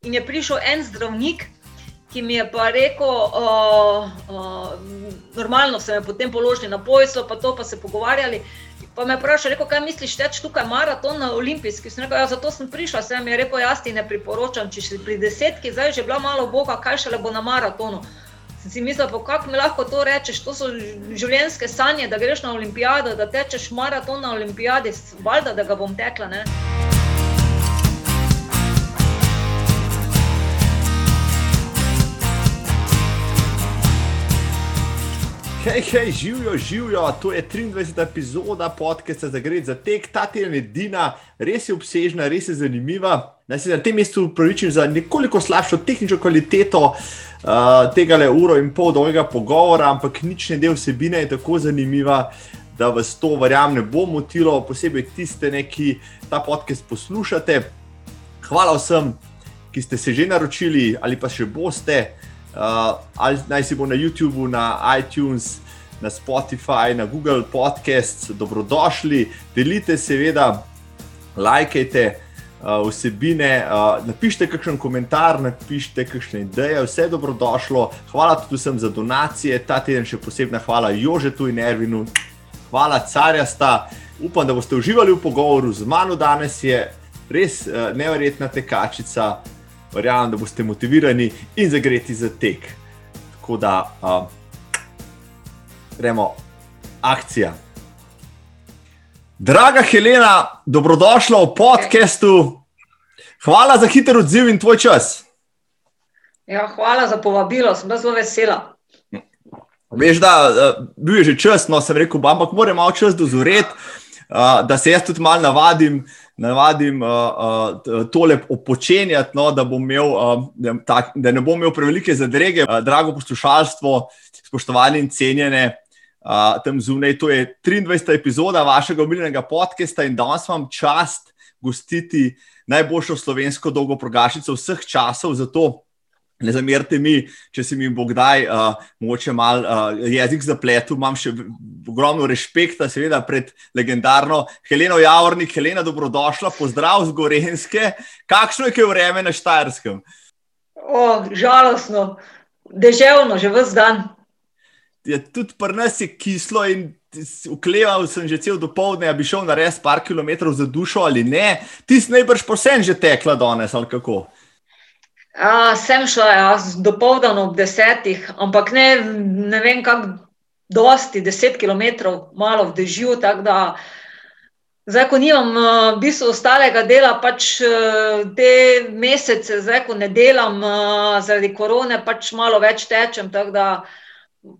In je prišel en zdravnik, ki mi je pa rekel, uh, uh, normalno se je potem položili na pojso, pa to pa se pogovarjali. Pa me je vprašal, kaj misliš, teč tukaj maraton na olimpijski? Sem rekel, ja, zato sem prišla, sem je rekel, jaz ti ne priporočam, če si pri desetki, zdaj že bila malo boga, kaj šele bo na maratonu. Sem si mislila, kako mi lahko to rečeš, to so življenjske sanje, da greš na olimpijado, da tečeš maraton na olimpijadi, valjda, da ga bom tekla. Ne? Hej, hej, živijo, živijo, to je 23. epizoda podcasta za gre za tek, ta teden je Dina, res je obsežna, res je zanimiva. Naj se na tem mestu upravičim za nekoliko slabšo tehnično kvaliteto uh, tega le uro in pol dolgega pogovora, ampak nič ne del vsebine je tako zanimiva, da vas to, verjamem, ne bo motilo, posebej tiste, ne, ki ta podcast poslušate. Hvala vsem, ki ste se že naročili ali pa še boste. Uh, ali naj si bo na YouTubu, na iTunes, na Spotify, na Google Podcasts, dobrodošli, delite, seveda, лаjkajte uh, vsebine, uh, napišite kakšen komentar, napišite kakšne ideje, vse dobrodošlo. Hvala tudi vsem za donacije, ta teden še posebna hvala Jožetu in Ervinu, hvala carjasta. Upam, da boste uživali v pogovoru z mano danes, je res uh, neverjetna tekačica verjamem, da boste motivirani in zagreti za tek. Tako da, uh, gremo, akcija. Draga Helena, dobrodošla v podkastu. Hvala za hiter odziv in tvoj čas. Ja, hvala za povabilo, sem zelo vesela. Veš, da bil je že čas, no sem rekel, ampak moram malo čas dozoreti, da se jaz tudi malo navadim navadim uh, uh, tole opočenjati, no, da, imel, uh, tak, da ne bom imel prevelike zadrege. Uh, drago poslušalstvo, spoštovane in cenjene uh, tam zunaj, to je 23. epizoda vašega obilnega podcasta in danes vam čast gostiti najboljšo slovensko dolgo progašico vseh časov. Zato Ne zamerite mi, če se mi bo kdaj, uh, mogoče malo uh, jezik zapletel, imam še ogromno respekta, seveda, pred legendarno Heleno Javornik. Helena, dobrodošla, pozdrav z Gorenske. Kakšno je vreme na Štajerskem? O, žalostno, deževno, že vse dan. Je, tudi pri nas je kislo in ukleval sem že cel dopoledne, da bi šel na res par kilometrov za dušo ali ne. Ti si najbrž posebej že tekla danes ali kako. A, sem šla jaz do povdana ob desetih, ampak ne, ne vem, kako dosti, deset km, malo v dežju. Zdaj, ko nimam v bistvu ostalega dela, pač te mesece, zdaj, ko ne delam zaradi korone, pač malo več tečem. Tako da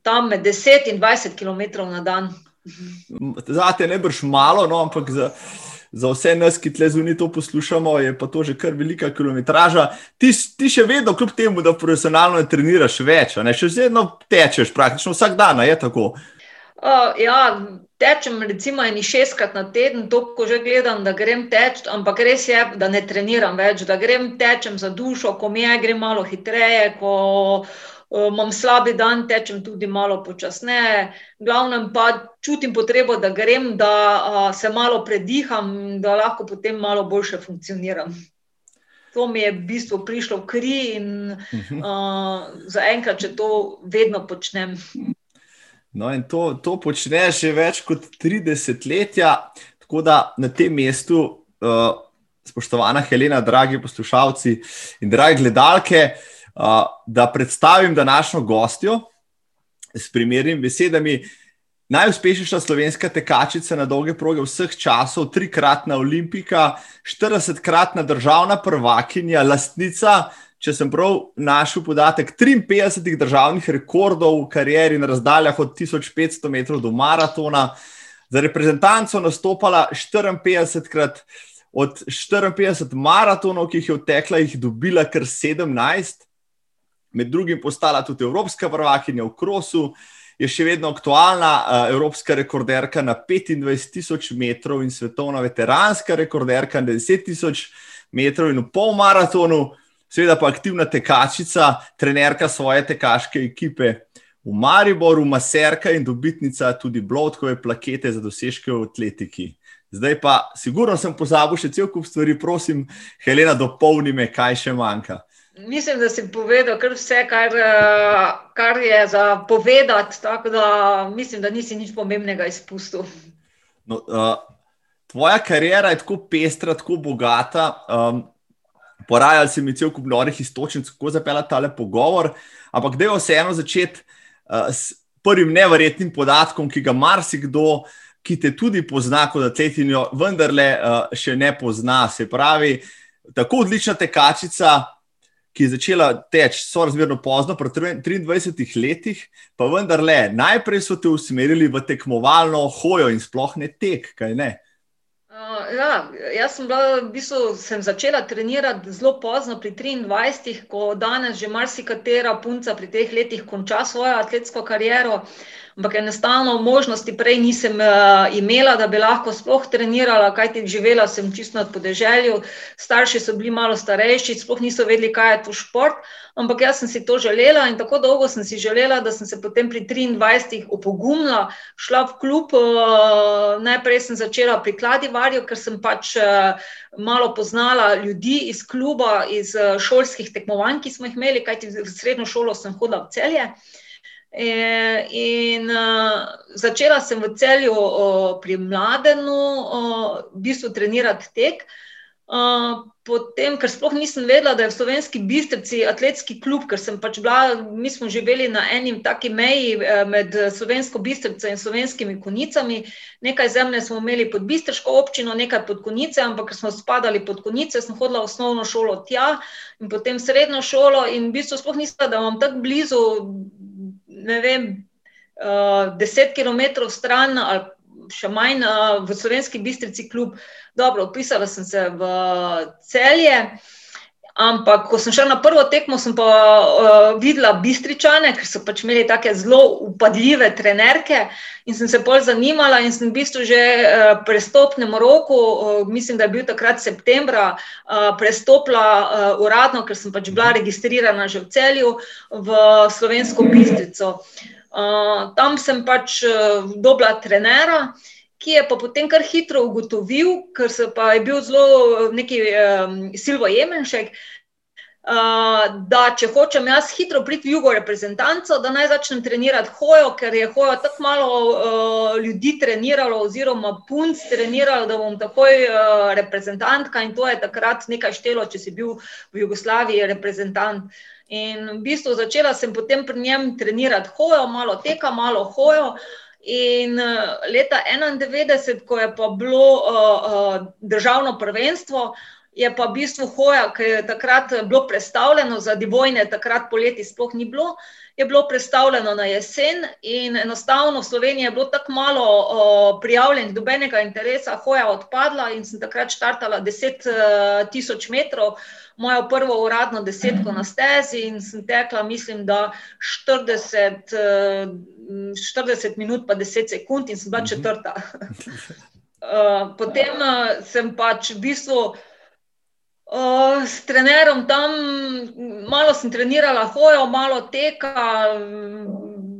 tam med 10 in 20 km na dan. Zate je nebrž malo, no, ampak za za vse nas, ki tle zunaj to poslušamo, je pa to že kar velika kilometraža. Ti, ti še vedno, kljub temu, da profesionalno ne treniraš več, ne? še vedno tečeš, praktično vsak dan, je tako. Uh, ja, tečem recimo eni šestkrat na teden, to ko že gledam, da grem teč, ampak res je, da ne treniram več, da grem tečem za dušo, ko mi je, grem malo hitreje, ko uh, imam slabi dan, tečem tudi malo počasneje. Glavnem pa čutim potrebo, da grem, da se malo prediham, da lahko potem malo boljše funkcioniram. To mi je v bistvu prišlo v kri in uh, zaenkrat, če to vedno počnem. No, in to, to počneš že več kot 30 let. Tako da na tem mestu, uh, spoštovana Helena, dragi poslušalci in dragi gledalke, uh, da predstavim današnjo gostjo s primernim besedami. Najuspešnejša slovenska tekačica na dolge proge vseh časov, trikratna olimpika, 40-kratna državna prvakinja, lastnica, če sem prav našel podatek, 53 državnih rekordov v karieri na razdaljah od 1500 metrov do maratona, za reprezentanco nastopala 54krat, od 54 maratonov, ki jih je vtekla, jih dobila kar 17 med drugim postala tudi evropska prvakinja v Krosu, je še vedno aktualna uh, evropska rekorderka na 25.000 metrov in svetovna veteranska rekorderka na 10.000 metrov in v pol maratonu, seveda pa aktivna tekačica, trenerka svoje tekaške ekipe. V Mariboru, maserka in dobitnica tudi blotkove plakete za dosežke v atletiki. Zdaj pa, sigurno sem pozabil še cel kup stvari, prosim, Helena, dopolni me, kaj še manjka. Mislim, da si povedal kar vse, kar, eh, kar je za povedati. Tako da mislim, da nisi nič pomembnega izpustil. No, uh, tvoja karijera je tako pestra, tako bogata. Um, Porajali si mi cel kup norih istočnic, kako zapeljati tale pogovor. Ampak da je vseeno začeti uh, s prvim neverjetnim podatkom, ki ga marsikdo, ki te tudi pozna kot atletinjo, vendarle uh, še ne pozna. Se pravi, tako odlična tekačica ki je začela teči, so razmerno pozno, pri 23 letih, pa vendarle, najprej so te usmerili v tekmovalno hojo in sploh ne tek, kaj ne. Uh, ja, jaz sem, bila, v bistvu, sem začela trenirati zelo pozno, pri 23, ko danes že marsikatera punca pri teh letih konča svojo atletsko kariero. Uh, ampak enostavno možnosti prej nisem uh, imela, da bi lahko sploh trenirala, kajti živela sem čisto na podeželju, starši so bili malo starejši, sploh niso vedeli, kaj je to šport. Ampak jaz sem si to želela in tako dolgo sem si želela, da sem se potem pri 23 opogumila, šla v klub. Uh, najprej sem začela pri Kladivarju, ker sem pač uh, malo poznala ljudi iz kluba, iz uh, šolskih tekmovanj, ki smo jih imeli, kajti v srednjo šolo sem hodila v celje. Uh, in uh, začela sem v celju pri mladenu, v bistvu trenirati tek. Potem, ker sploh nisem vedela, da je v slovenski bistrici atletski klub, ker sem pač bila, mi smo živeli na enim taki meji med slovensko bistrico in slovenskimi konicami. Nekaj zemlje smo imeli pod bistriško občino, nekaj pod konice, ampak ker smo spadali pod konice, sem hodila v osnovno šolo tja in potem srednjo šolo in v bistvu sploh nisem, da imam tako blizu ne vem, uh, deset km stran ali še manj uh, v slovenski bistrici klub. Dobro, upisala sem se v celje. Ampak, ko sem šla na prvo tekmo, sem pa uh, videla bistričane, ker so pač imeli tako zelo upadljive trenerke in sem se bolj zanimala. In sem v bistvu že uh, prestopnem roku, uh, mislim, da je bil takrat septembra, uh, prestopila uh, uradno, ker sem pač bila registrirana že v celju v slovensko bistrico. Uh, tam sem pač uh, dobila trenera ki je pa potem kar hitro ugotovil, ker se pa je bil zelo neki um, Silvo Jemenšek. Uh, da, če hočem jaz hitro priti v jugo reprezentanco, da naj začnem trenirati hojo, ker je hojo tako malo uh, ljudi treniralo, oziroma punc treniralo, da bom takoj uh, reprezentantka in to je takrat nekaj štelo, če si bil v Jugoslaviji reprezentant. In v bistvu začela sem potem pri njem trenirati hojo, malo teka, malo hojo. Uh, In uh, leta 1991, ko je pa bilo uh, državno prvenstvo, je pa v bistvu hoja, ki je takrat bilo predstavljeno, za divojne, takrat poleti sploh ni bilo, je bilo predstavljeno na jesen in enostavno v Sloveniji je bilo tako malo uh, prijavljenih, dobenega interesa, hoja odpadla in sem takrat štartala 10 uh, tisoč metrov mojo prvo uradno desetko na stezi in sem tekla, mislim, da 40, 40 minut, pa 10 sekund in sem bila mhm. četrta. Eh, potem eh, sem pač v bistvu. Uh, s trenerom tam, malo sem trenirala hojo, malo teka,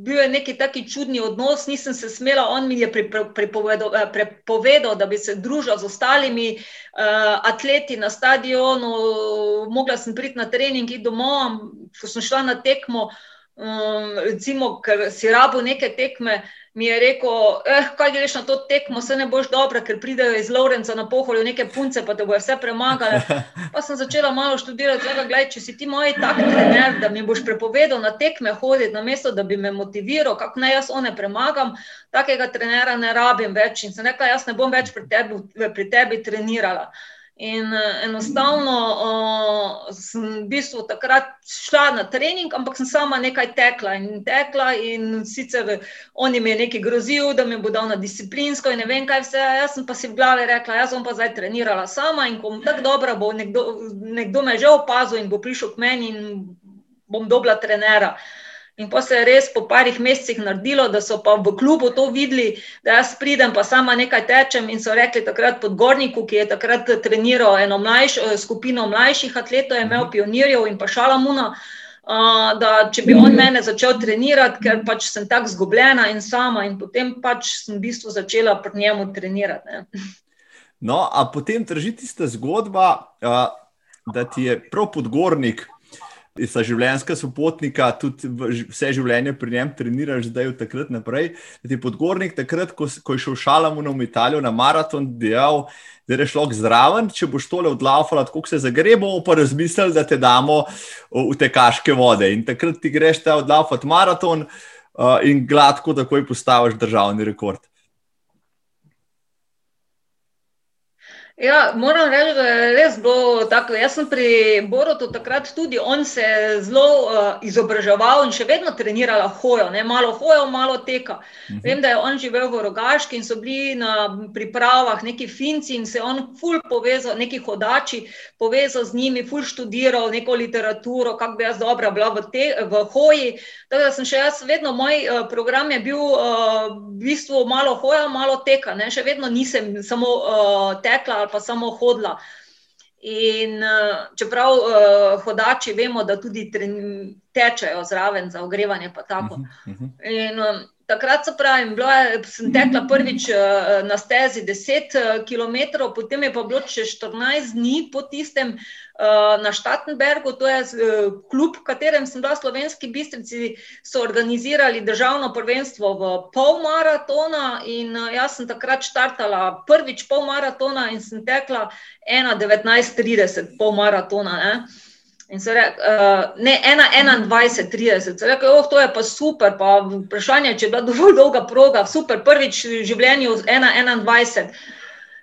bil je neki taki čudni odnos, nisem se smela, on mi je prepovedal, eh, prepovedal da bi se družila z ostalimi uh, atleti na stadionu, mogla sem priti na trening in domov, ko sem šla na tekmo, um, recimo, ker si rabo neke tekme, uh, mi je rekel, eh, kaj greš na to tekmo, se ne boš dobro, ker pridejo iz Lorenca na poholju neke punce, pa te bojo vse premagali. Pa sem začela malo študirati, da gledaj, če si ti moj tak trener, da mi boš prepovedal na tekme hoditi, namesto da bi me motiviral, kako naj jaz one premagam, takega trenera ne rabim več in se nekaj jaz ne bom več pri tebi, pri tebi trenirala. In uh, enostavno uh, sem v bistvu takrat šla na trening, ampak sem sama nekaj tekla in tekla. In sicer on mi je nekaj grozil, da mi bo dal na disciplinsko in ne vem kaj vse. Jaz pa si v glavi rekla, jaz bom pa zdaj trenirala sama in ko bom tako dobra, bo nekdo, nekdo me že opazil in bo prišel k meni in bom dobila trenera. Uh, In pa se je res po parih mesecih naredilo, da so pa v klubu to videli, da jaz pridem, pa sama nekaj tečem. In so rekli takrat podgorniku, ki je takrat treniral eno mlajš, eh, skupino mlajših atletov, je imel pionirjev in pa šalamuna. Uh, da, če bi on mene začel trenirati, ker pač sem tako zgubljena in sama, in potem pač sem v bistvu začela pri njemu trenirati. Ne. No, a potem drži tista zgodba, uh, da ti je prav podgornik sta življenjska sopotnika, tudi vse življenje pri njem treniraš, zdaj od takrat naprej. Ti podgornik, takrat, ko, ko je šel šalamu v Italijo na maraton, dejal, da je šlo zraven, če boš tole odlaufala, tako se zagrebo, pa razmislil, da te damo v te kaške vode. In takrat ti greš ta odlaufati maraton uh, in gladko takoj postaviš državni rekord. Ja, moram reči, da je res bilo tako. Jaz sem pri Borotu takrat tudi, on se je zelo uh, izobraževal in še vedno treniral hojo, ne? malo hojo, malo teka. Uh mhm. -huh. Vem, da je on živel v Rogaški in so bili na pripravah neki finci in se je on ful povezal, neki hodači, povezal z njimi, ful študiral neko literaturo, kako bi jaz dobra bila v, te, v hoji. Tako da sem še jaz, vedno moj uh, program je bil uh, v bistvu malo hoja, malo teka. Ne? Še vedno nisem samo uh, tekla pa samo hodila. In uh, čeprav uh, hodači vemo, da tudi tečejo zraven za ogrevanje, pa tako. Uh -huh. In, um, takrat se pravi, bila, sem tekla prvič uh, na stezi 10 km, potem je pa bilo še 14 dni po tistem uh, na Štatenbergu, to je klub, v katerem sem bila slovenski bistrici, so organizirali državno prvenstvo v pol maratona in jaz sem takrat štartala prvič pol maratona in sem tekla 1,1930 pol maratona. Ne? In se reče, uh, ne, 1,21, 30. Se reče, oh, to je pa super, pa vprašanje, če je bila dovolj dolga proga, super, prvič v življenju 1,21.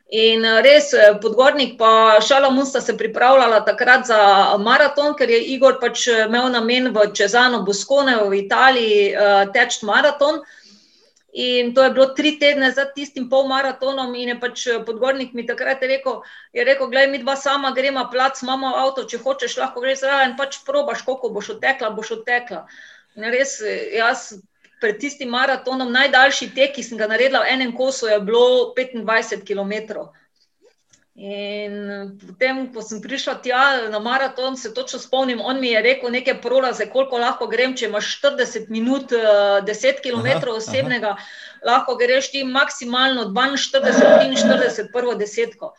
In eh, res, eh, podgornik pa Šalamun sta se pripravljala takrat za maraton, ker je Igor pač eh, imel namen v Čezano Boskone v Italiji uh, teč maraton. In to je bilo tri tedne za tistim polmaratonom, in je pač podgornik mi takrat rekel: je rekel, Glej, mi dva sama gremo, plac, imamo avto, če hočeš, lahko greš zraven, pač probaš, koliko boš odtekla, boš odtekla. In res, jaz pred tistim maratonom, najdaljši tek, ki sem ga naredila v enem kosu, je bilo 25 km. In potem, ko sem prišla tja na maraton, se točno spomnim, on mi je rekel nekaj prolaze, koliko lahko grem, če imaš 40 minut, 10 km aha, osebnega, aha. lahko greš ti maksimalno 42, 43, prvo desetko.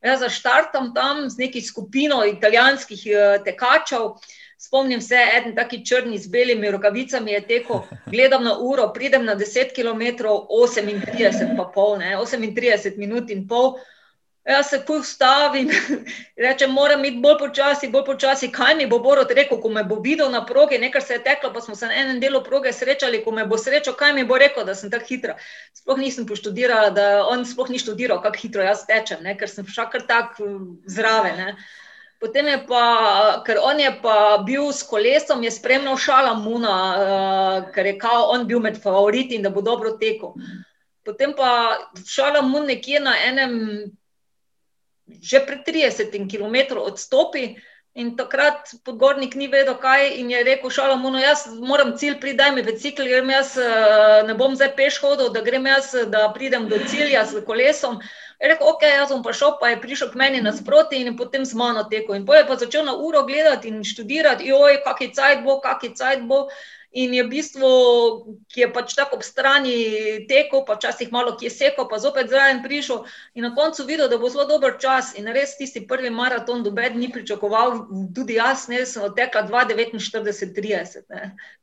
Jaz zaštartam tam z neki skupino italijanskih eh, tekačev. Spomnim se, en taki črni z belimi rokavicami je tekel, gledam na uro, pridem na 10 km, 38 pa pol, ne, 38 minut in pol. Jaz se kuj ustavim, rečem, moram iti bolj počasi, bolj počasi. Kaj mi bo Borod rekel, ko me bo videl na progi, nekaj se je teklo, pa smo se na enem delu proge srečali, ko me bo srečal, kaj mi bo rekel, da sem tako hitra. Sploh nisem poštudirala, da on sploh ni študiral, kako hitro jaz tečem, ne? ker sem šla kar tako zraven. Ne? Potem je pa, ker on je pa bil s kolesom, je spremljal šala Muna, uh, ker je kao on bil med favoriti in da bo dobro tekel. Potem pa šala Mun nekje na enem, že pred 30 km odstopi in takrat podgornik ni vedel kaj in je rekel šala Munu, jaz moram cilj priti, daj mi bicikl, grem jaz, uh, ne bom zdaj peš hodil, da grem jaz, da pridem do cilja s kolesom. Je rekel, ok, jaz bom pa šel, pa je prišel k meni nasproti in potem z mano tekel. In potem je pa začel na uro gledati in študirati, joj, kaki cajt bo, kaki cajt bo. In je v bistvu, ki je pač tako ob strani tekel, pa včasih malo kje seko, pa zopet zraven prišel. In na koncu videl, da bo zelo dober čas. In res tisti prvi maraton, doben ni pričakoval, tudi jaz, ne, sem odtekla 2,49-30.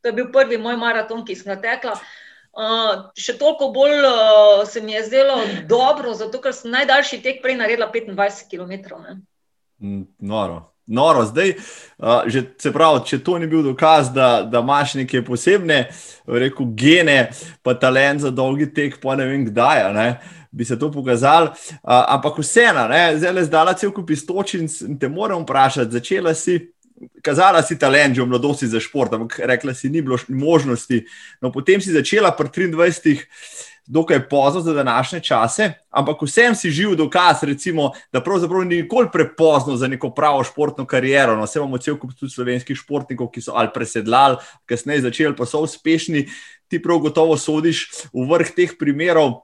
To je bil prvi moj maraton, ki sem ga tekla. Uh, še toliko bolj uh, se mi je zdelo dobro, zato ker sem najdaljši tek prej naredila 25 km. Mm, noro. Noro, zdaj, uh, se pravi, če to ni bil dokaz, da, da imaš neke posebne rekel, gene, pa talent za dolgi tek, pa ne vem kdaj, ne, bi se to pokazal. Uh, ampak vseeno, zdaj le zdala cel kup istočin in te moram vprašati, začela si kazala si talent že v mladosti za šport, ampak rekla si, ni bilo možnosti. No, potem si začela pri 23. Dokaj pozno za današnje čase, ampak vsem si živ dokaz, recimo, da pravzaprav ni nikoli prepozno za neko pravo športno kariero. No, vse imamo cel kup tudi slovenskih športnikov, ki so ali presedlali, kasneje začeli, pa so uspešni. Ti prav gotovo sodiš v vrh teh primerov.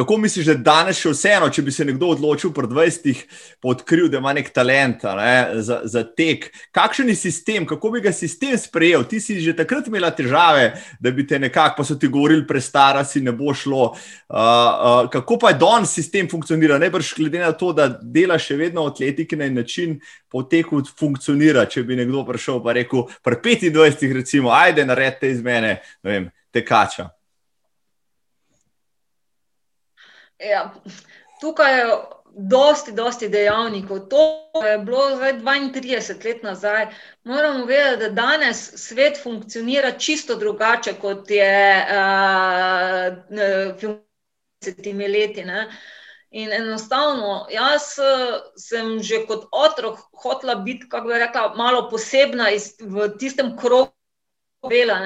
Kako misliš, da danes še vseeno, če bi se nekdo odločil pred 20, pa odkril, da ima nek talent ne, za, za tek? Kakšen je sistem, kako bi ga sistem sprejel? Ti si že takrat imela težave, da bi te nekako, pa so ti govorili, prestara si ne bo šlo. Uh, uh, kako pa je danes sistem funkcionira? Najbrž glede na to, da dela še vedno atletike na način, po teku funkcionira. Če bi nekdo prišel in rekel, pri 25, recimo, ajde, naredite iz mene, ne vem, tekača. Ja, tukaj je dosti, dosti dejavnikov. To je bilo zdaj 32 let nazaj. Moramo vedeti, da danes svet funkcionira čisto drugače, kot je uh, pred 30 leti. Ne? In enostavno, jaz sem že kot otrok hotela biti, kako bi rekla, malo posebna iz, v tistem krogu. Bela,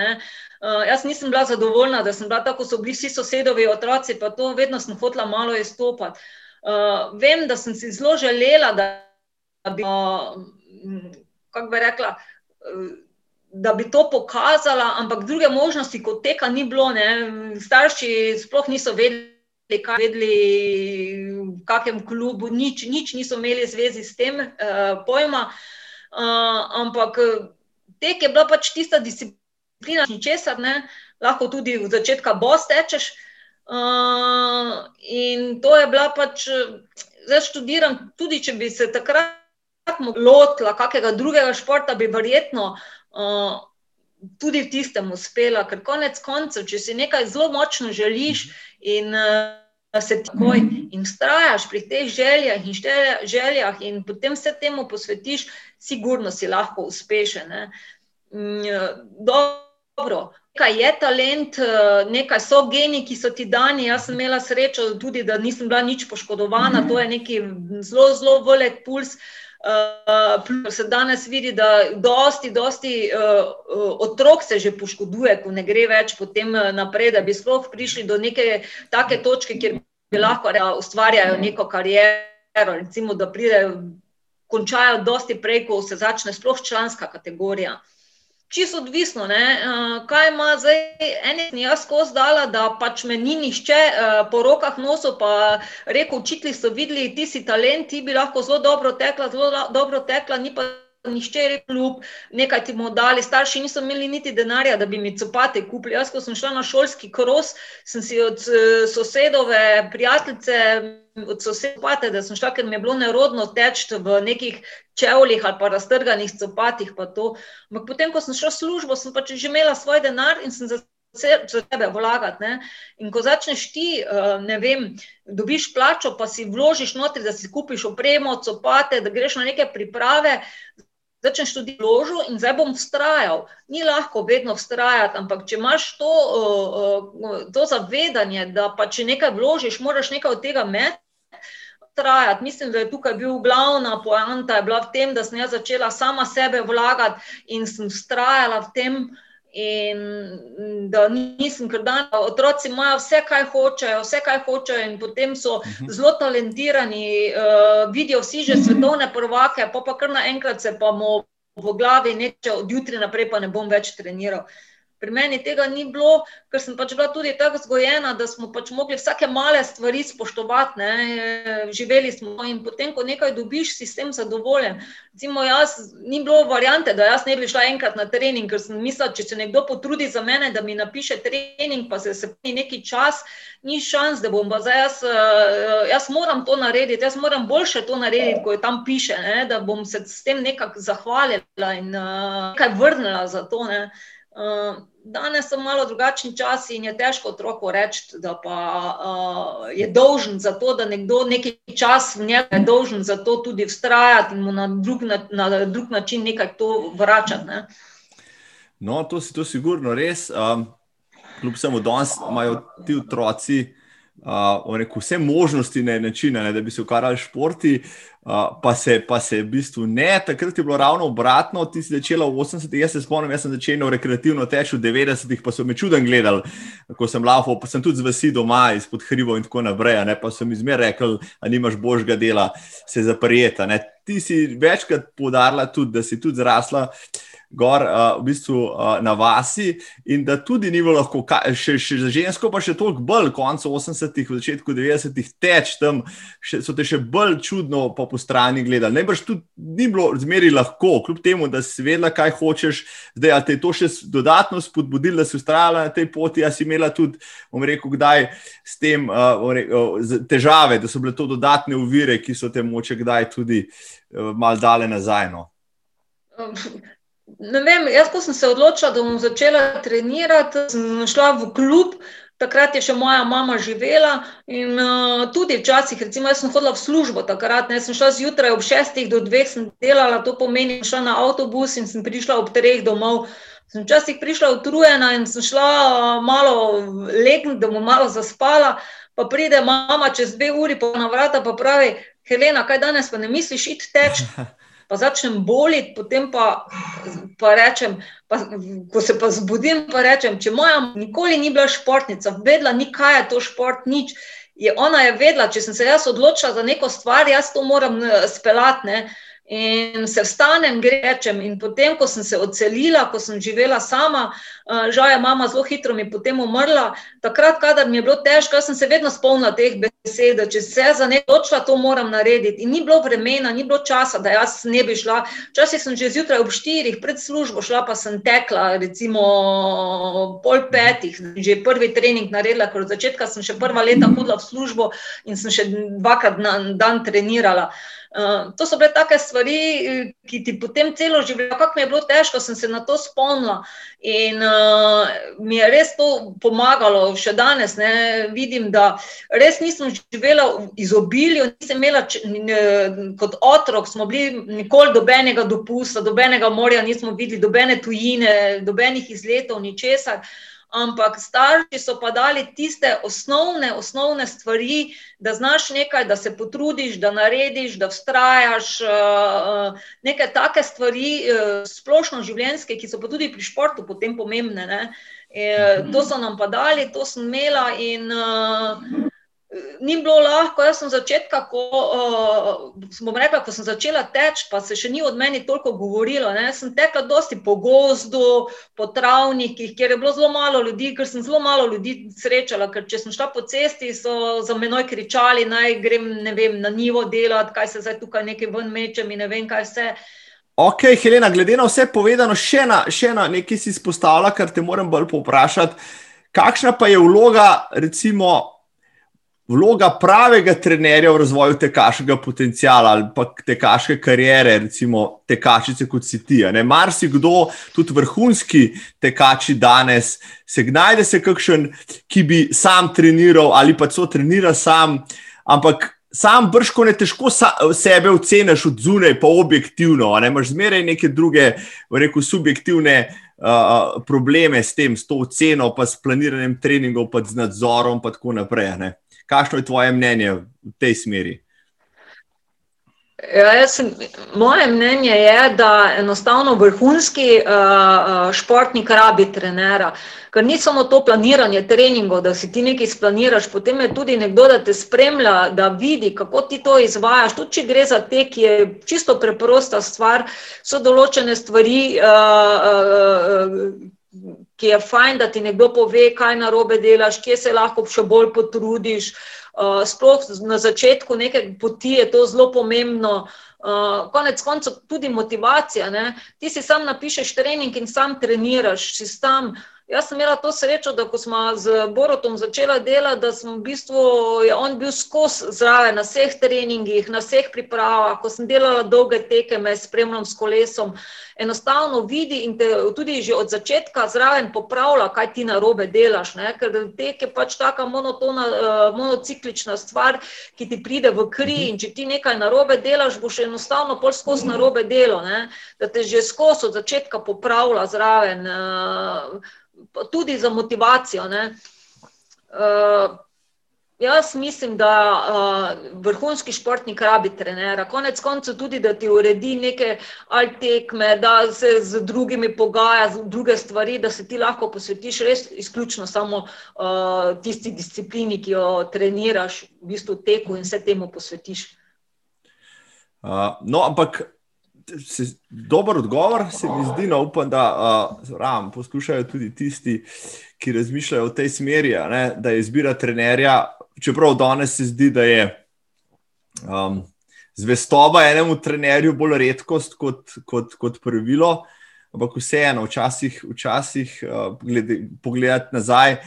Uh, jaz nisem bila zadovoljna, da sem bila tako, so bili vsi sosedovi otroci, pa to vedno sem hotela malo izstopati. Uh, vem, da sem si zelo želela, da, bi, uh, kako bi rekla, uh, da bi to pokazala, ampak druge možnosti kot teka ni bilo. Ne. Starši sploh niso vedeli. Kaj vedeli, v kakem klubu, nič, nič niso imeli zvezi s tem uh, pojma. Uh, ampak tek je bila pač tista disciplina disciplina, ničesar ne, lahko tudi v začetku boš tečeš. Uh, in to je bila pač, zdaj študiram, tudi če bi se takrat lotila kakega drugega športa, bi verjetno uh, tudi v tistem uspela, ker konec koncev, če si nekaj zelo močno želiš in uh, se takoj in strajaš pri teh željah in željah in potem se temu posvetiš, sigurno si lahko uspešen. Ne. Mm, dobro. Nekaj je talent, eh, nekaj so geni, ki so ti dani. Jaz sem imela srečo tudi, da nisem bila nič poškodovana. To je neki zelo, zelo velik puls. Uh, se danes vidi, da dosti, dosti uh, otrok se že poškoduje, ko ne gre več potem naprej, da bi sploh prišli do neke take točke, kjer bi lahko ustvarjali neko kariero. Recimo, da pridejo, končajo dosti prej, ko se začne sploh članska kategorija čisto odvisno, ne? Eh, kaj ima zdaj en jaz skozi dala, da pač me ni nišče eh, po rokah nosil, pa rekel, učitelji so videli, ti si talent, ti bi lahko zelo dobro tekla, zelo dobro tekla, ni pa nišče rekel, nekaj ti bomo dali. Starši niso imeli niti denarja, da bi mi copate kupili. Jaz, ko sem šla na šolski kros, sem si od eh, sosedove prijateljice od sosedov, da sem šla, ker mi je bilo nerodno teč v nekih čevljih ali pa raztrganih copatih. Ampak potem, ko sem šla v službo, sem pač že imela svoj denar in sem za sebe vlagati. Ne? In ko začneš ti, eh, ne vem, dobiš plačo, pa si vložiš notri, da si kupiš opremo, copate, da greš na neke priprave. Začneš tudi vložiti in zdaj bom vztrajal. Ni lahko vedno vztrajati, ampak če imaš to, eh, eh, to zavedanje, da pa če nekaj vložiš, moraš nekaj od tega imeti, trajati. Mislim, da je tukaj bil glavna poanta, bila v tem, da sem jaz začela sama sebe vlagati in sem ustrajala v tem. In da nisem, ker dan otroci imajo vse, kaj hočejo, vse, kaj hočejo, in potem so mhm. zelo talentirani, uh, vidijo vsi že svetovne prvake, pa pa kar naenkrat se pa mu v glavi neče, od jutri naprej pa ne bom več treniral. Uh, Pri meni tega ni bilo, ker sem pač bila tudi tako vzgojena, da smo pač mogli vsake male stvari spoštovati. Ne. Živeli smo in potem, ko nekaj dobiš, si s tem zadovoljen. Recimo, jaz ni bilo variante, da jaz ne bi šla enkrat na trening, ker sem mislila, če se nekdo potrudi za mene, da mi napiše trening, pa se se pri neki čas, ni šans, da bom pa zdaj jaz, eh, jaz moram to narediti, jaz moram boljše to narediti, ko je tam piše, ne, da bom se s tem nekako zahvalila in uh, nekaj vrnila za to. Ne. Uh, danes so malo drugačni časi in je težko otroku reči, da pa, uh, je dolžen za to, da nekdo neki čas v njega je dolžen za to tudi vztrajati in mu na drug, na, na drug način nekaj to vračati. Ne? No, to si to sigurno res. Um, kljub samo danes imajo ti otroci uh, rekel, vse možnosti na način, ne, da bi se ukvarjali športi. Uh, pa, se, pa se v bistvu ne, takrat je bilo ravno obratno. Ti si začela v 80-ih, jaz se spomnim, jaz sem začela rekreativno teč v 90-ih, pa so me čuden gledali, ko sem laufal, pa sem tudi z vasi doma, izpod hribov in tako naprej. Ne, pa sem izmer rekel, da nimaš božjega dela, se zaprijeta. Ne. Ti si večkrat podarila tudi, da si tudi zrasla gor uh, v bistvu, uh, na vasi in da tudi ni bilo lahko, še, še za žensko, pa še toliko bolj, konec 80-ih, v začetku 90-ih, teč tam, še, so te še bolj čudno po, po strani gledali. Najbrž tudi ni bilo zmeri lahko, kljub temu, da si vedela, kaj hočeš, zdaj te je to še dodatno spodbudilo, da si ustrajala na tej poti, a si imela tudi, bom rekel, kdaj s tem uh, rekel, težave, da so bile to dodatne uvire, ki so te moče kdaj tudi uh, mal dale nazaj. No. Ne vem, jaz, ko sem se odločila, da bom začela trenirati, sem šla v klub. Takrat je še moja mama živela in uh, tudi včasih, recimo, jaz sem hodila v službo takrat, ne, sem šla zjutraj ob šestih do dveh, sem delala, to pomeni, šla na avtobus in sem prišla ob treh domov. Sem včasih prišla utrujena in sem šla uh, malo legniti, da bom malo zaspala, pa pride mama čez dve uri po na vrata pa pravi, Helena, kaj danes pa ne misliš iti teč? pa začnem boliti, potem pa, pa rečem, pa, ko se pa zbudim, pa rečem, če moja nikoli ni bila športnica, vedela ni, kaj je to šport, nič. Je, ona je vedela, če sem se jaz odločila za neko stvar, jaz to moram eh, speljati. In se vstanem, grečem. In potem, ko sem se odselila, ko sem živela sama, uh, žal je mama zelo hitro mi potem umrla. Takrat, kadar mi je bilo težko, sem se vedno spomnila teh besed, da če se za nekaj odločila, to moram narediti. In ni bilo vremena, ni bilo časa, da jaz ne bi šla. Včasih sem že zjutraj ob štirih pred službo šla, pa sem tekla, recimo pol petih, že prvi trening naredila, ker od začetka sem še prva leta hodila v službo in sem še dvakrat na dan trenirala. Uh, to so bile take stvari, ki ti potem celo življenje, kako mi je bilo težko, sem se na to spomnila. In uh, mi je res to pomagalo, še danes ne, vidim, da res nisem živela v izobilju, nisem imela če, ne, kot otrok, smo bili nikoli dobenega dopusta, dobenega morja, nismo videli dobene tujine, dobenih izletov, ničesar. Uh, ampak starši so pa dali tiste osnovne, osnovne stvari, da znaš nekaj, da se potrudiš, da narediš, da vztrajaš. Eh, eh, neke take stvari, eh, splošno življenjske, ki so pa tudi pri športu potem pomembne. Ne? To so nam pa dali, to sem imela in ni bilo lahko. Jaz sem začetka, ko, uh, rekla, ko sem začela teči, pa se še ni od meni toliko govorilo. Ne? Sem tekla dosti po gozdu, po travnikih, kjer je bilo zelo malo ljudi, ker sem zelo malo ljudi srečala. Ker če sem šla po cesti, so za menoj kričali, naj grem vem, na nivo delati, kaj se zdaj tukaj nekaj ven mečem in ne vem, kaj vse. Ok, Helena, glede na vse povedano, še na, še na nekaj si izpostavila, kar te moram bolj povprašati. Kakšna pa je vloga, recimo, vloga pravega trenerja v razvoju tekaškega potencijala ali pa tekaške kariere, recimo tekačice kot si ti. Mar si kdo, tudi vrhunski tekači danes, se najde se kakšen, ki bi sam treniral ali pa so trenira sam, ampak. Sam brško ne težko sebe oceniš od zunaj, pa objektivno. Ne imaš zmeraj neke druge, rekel, subjektivne uh, probleme s tem, s to oceno, pa s planiranjem treningov, pa z nadzorom, in tako naprej. Ne? Kakšno je tvoje mnenje v tej smeri? Ja, sem, moje mnenje je, da enostavno vrhunski uh, športnik rabi trenera. Ker ni samo to planiranje treningov, da si ti nekaj splaniraš, potem je tudi nekdo, da te spremlja, da vidi, kako ti to izvajaš. Tudi če gre za te, ki je čisto preprosta stvar, so določene stvari. Uh, uh, ki je fajn, da ti nekdo pove, kaj na robe delaš, kje se lahko še bolj potrudiš. Uh, sploh na začetku neke poti je to zelo pomembno. Uh, konec koncev tudi motivacija. Ne? Ti si sam napišeš trening in sam treniraš, si tam. Jaz sem imela to srečo, da ko smo z Borotom začela delati, da sem v bistvu, je on bil skozi zraven na vseh treningih, na vseh pripravah, ko sem delala dolge teke, me spremljam s kolesom. Enostavno vidi in te tudi že od začetka zraven popravlja, kaj ti na robe delaš. Ne? Ker tek je pač taka monotona, uh, monociklična stvar, ki ti pride v kri in če ti nekaj na robe delaš, boš enostavno pol skozi na robe delo, ne? da te že skozi od začetka popravlja zraven. Uh, tudi za motivacijo. Uh, jaz mislim, da uh, vrhunski športnik rabi trenera. Konec koncev tudi, da ti uredi neke tekme, da se z drugimi pogaja, z druge stvari, da se ti lahko posvetiš res izključno samo uh, tisti disciplini, ki jo treniraš, v bistvu teku in se temu posvetiš. Uh, no, ampak se, dober odgovor se mi zdi, no upam, da uh, ram, poskušajo tudi tisti, ki razmišljajo v tej smeri, ne, da je izbira trenerja, čeprav danes se zdi, da je um, zvestoba enemu trenerju bolj redkost kot, kot, kot pravilo, ampak vseeno, včasih, včasih uh, glede, pogledati nazaj.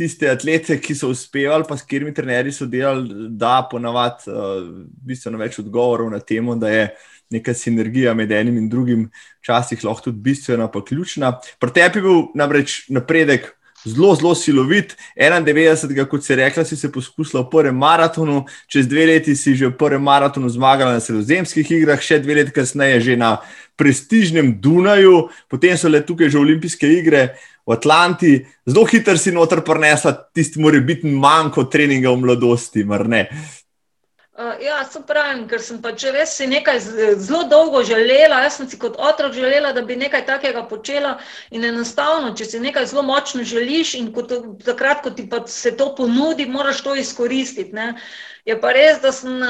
Tiste atlete, ki so uspevali, pa s katerimi trenerji so delali, da ponavadi uh, bistveno več odgovorov na temo, da je neka sinergija med enim in drugim, včasih lahko tudi bistvena, pa ključna. Pri tebi je bil namreč napredek zelo, zelo silovit. 91, kot si rekla, si se poskusila v prvem maratonu, čez dve leti si že v prvem maratonu zmagala na sredozemskih igrah, še dve leti kasneje že na prestižnem Dunaju, potem so le tukaj že olimpijske igre. V Atlanti, zelo hitro si noter prenesla tisti, mora biti manjko treninga v mladosti, mar ne. Uh, ja, sem pravim, ker sem pač res nekaj zelo dolgo želela. Jaz sem si kot otrok želela, da bi nekaj takega počela. In enostavno, če si nekaj zelo močno želiš, in kot, takrat, ko ti se to ponudi, moraš to izkoristiti. Ne? Je pa res, da sem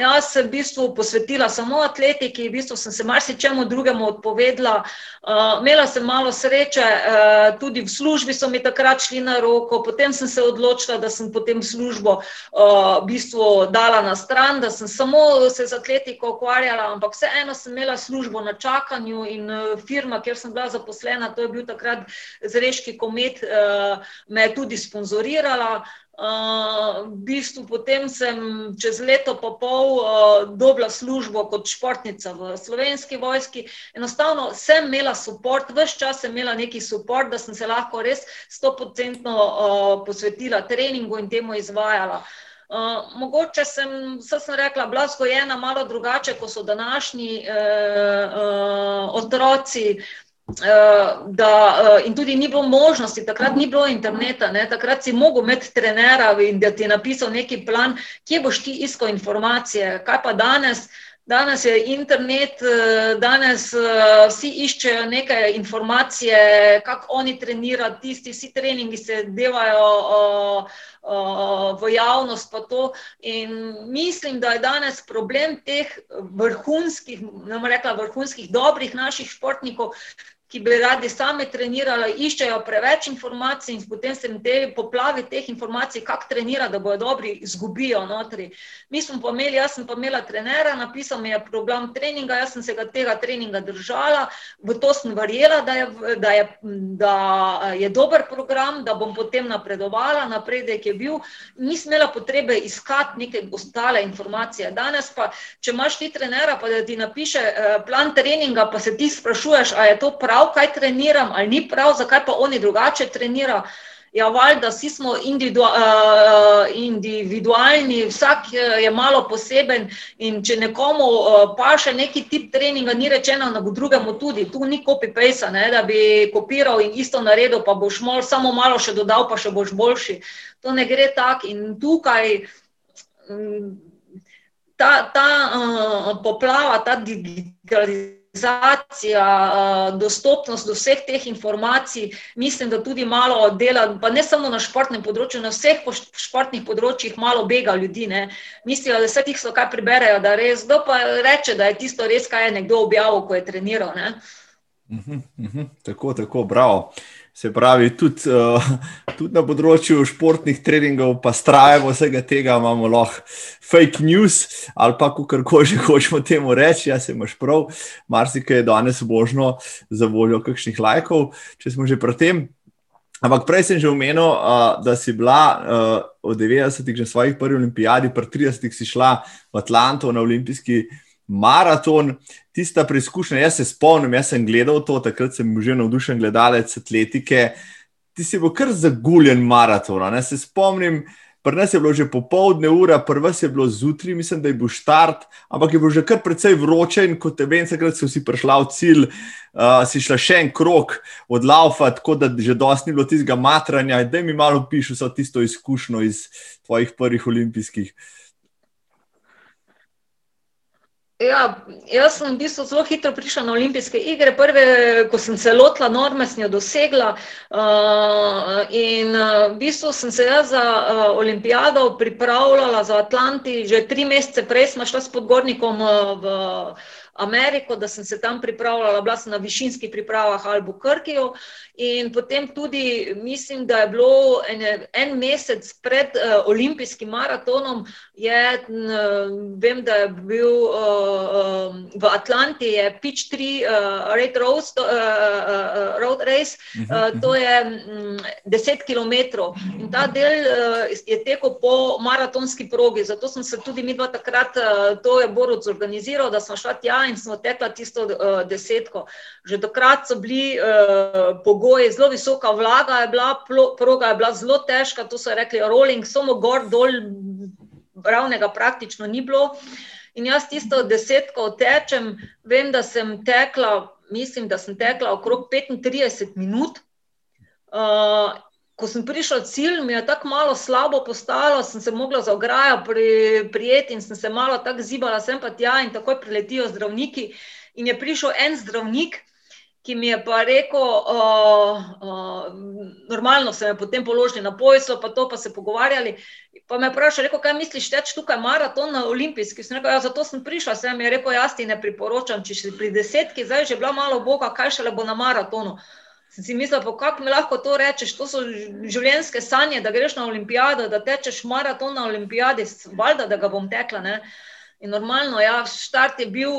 jaz se v bistvu posvetila samo atletiki, v bistvu sem se marsičemu drugemu odpovedala. Imela sem malo sreče, tudi v službi so mi takrat šli na roko, potem sem se odločila, da sem potem službo v bistvu dala na stran, da sem samo se z atletiko ukvarjala, ampak vseeno sem imela službo na čakanju in firma, kjer sem bila zaposlena, to je bil takrat Zreški komet, me je tudi sponzorirala. Uh, v bistvu potem sem čez leto pa pol uh, dobila službo kot športnica v slovenski vojski. Enostavno sem imela podpor, vse čas sem imela neki podpor, da sem se lahko res stopodcentno uh, posvetila treningu in temu izvajala. Uh, mogoče sem, vse sem rekla, bila zgojena malo drugače, kot so današnji uh, uh, otroci. Eh, da, eh, in tudi ni bilo možnosti, takrat ni bilo interneta, ne? takrat si mogel imeti trenera in da ti je napisal neki plan, kje boš ti iskal informacije. Kaj pa danes? Danes je internet, eh, danes vsi iščejo neke informacije, kako oni trenirajo, tisti, vsi treningi se devajo v javnost. In mislim, da je danes problem teh vrhunskih, ne bom rekla vrhunskih, dobrih naših športnikov, ki bi radi sami trenirali, iščejo preveč informacij in potem se jim te poplavi teh informacij, kako trenira, da bodo dobri, izgubijo notri. Mi smo pa imeli, jaz sem pa imela trenera, napisal mi je program treninga, jaz sem se ga tega treninga držala, v to sem verjela, da je, da je, da je dober program, da bom potem napredovala, napredek je bil. Nisem imela potrebe iskati neke ostale informacije. Danes pa, če imaš ti trenera, pa da ti napiše eh, plan treninga, pa se ti sprašuješ, a je to prav, kaj treniram, ali ni prav, zakaj pa oni drugače trenirajo. Ja, valjda, vsi smo individu, uh, individualni, vsak eh, je malo poseben. In če nekomu uh, pa še neki tip treninga, ni rečeno, da bo drugemu tudi. Tu ni copy-paste, da bi kopiral in isto naredil, pa boš mol, samo malo še dodal, pa še boš boljši. To ne gre tako. In tukaj um, ta, ta uh, poplava, ta digitalizacija digitalizacija, eh, dostopnost do vseh teh informacij, mislim, da tudi malo dela, pa ne samo na športnem področju, na vseh športnih področjih malo bega ljudi. Ne. Mislijo, da vse tisto, kar preberejo, da res, kdo pa reče, da je tisto res, kaj je nekdo objavil, ko je treniral. Uh -huh, uh -huh, tako, tako, bravo. Se pravi, tudi, uh, tudi na področju športnih treningov, pa strajamo vsega tega, imamo lahko fake news ali pa kar koli hočemo temu reči. Ja, se imaš prav, marsikaj je danes možno za voljo kakšnih lajkov, če smo že pri tem. Ampak prej sem že omenil, uh, da si bila uh, od 90-ih, že svojih prvih olimpijadi, pri 30-ih si šla v Atlanto na olimpijski maraton, tista preizkušnja. Jaz se spomnim, jaz sem gledal to, takrat sem že navdušen gledalec atletike. Ti si bil kar zaguljen maraton. Ne? Se spomnim, pri nas je bilo že popoldne ura, prva je bilo zjutraj, mislim, da je bil štart, ampak je bilo že kar precej vroče in kot tebe, takrat si prišla v cilj, uh, si šla še en krok od laufa, tako da že dosti ni bilo tistega matranja. Da mi malo piši vso tisto izkušnjo iz tvojih prvih olimpijskih. Ja, jaz sem v bistvu zelo hitro prišla na olimpijske igre. Prve, ko sem se lotila norme, sem jo dosegla. Uh, in uh, v bistvu sem se jaz za uh, olimpijado pripravljala za Atlanti. Že tri mesece prej smo šla s podgornikom uh, v Ameriko, da sem se tam pripravljala, bila sem na višinskih pripravah ali v Krkiju. In potem tudi mislim, da je bilo en, en mesec pred uh, olimpijskim maratonom, je, uh, vem, da je bil uh, um, v Atlanti, je Pitch 3 uh, Red Rose, uh, uh, Road Race, uh, to je um, 10 km. In ta del uh, je tekel po maratonski progi, zato sem se tudi mi dva takrat, uh, to je Boruc zorganiziral, da smo šla tja in smo tekla tisto uh, desetko. Že takrat so bili uh, pogoji zelo visoka vlaga je bila, proga je bila zelo težka, to so rekli, rolling, samo gor, dol, ravnega praktično ni bilo. In jaz tisto desetko tečem, vem, da sem tekla, mislim, da sem tekla okrog 35 minut. Uh, ko sem prišla cilj, mi je tako malo slabo postalo, sem se mogla za ograjo pri, prijeti in sem se malo tako zibala sem pa tja in takoj priletijo zdravniki. In je prišel en zdravnik, ki mi je pa rekel, uh, uh, normalno se je potem položili na pojso, pa to pa se pogovarjali. Pa me vprašal, rekel, kaj misliš, teč tukaj maraton na olimpijski? Sem rekel, ja, zato sem prišla, sem je rekel, jaz ti ne priporočam, če si pri desetki, zdaj že bila malo boga, kaj šele bo na maratonu. Sem si mislila, pa kako mi lahko to rečeš, to so življenjske sanje, da greš na olimpijado, da tečeš maraton na olimpijadi, valjda, da ga bom tekla, ne. Uh, In normalno, ja, štart je bil,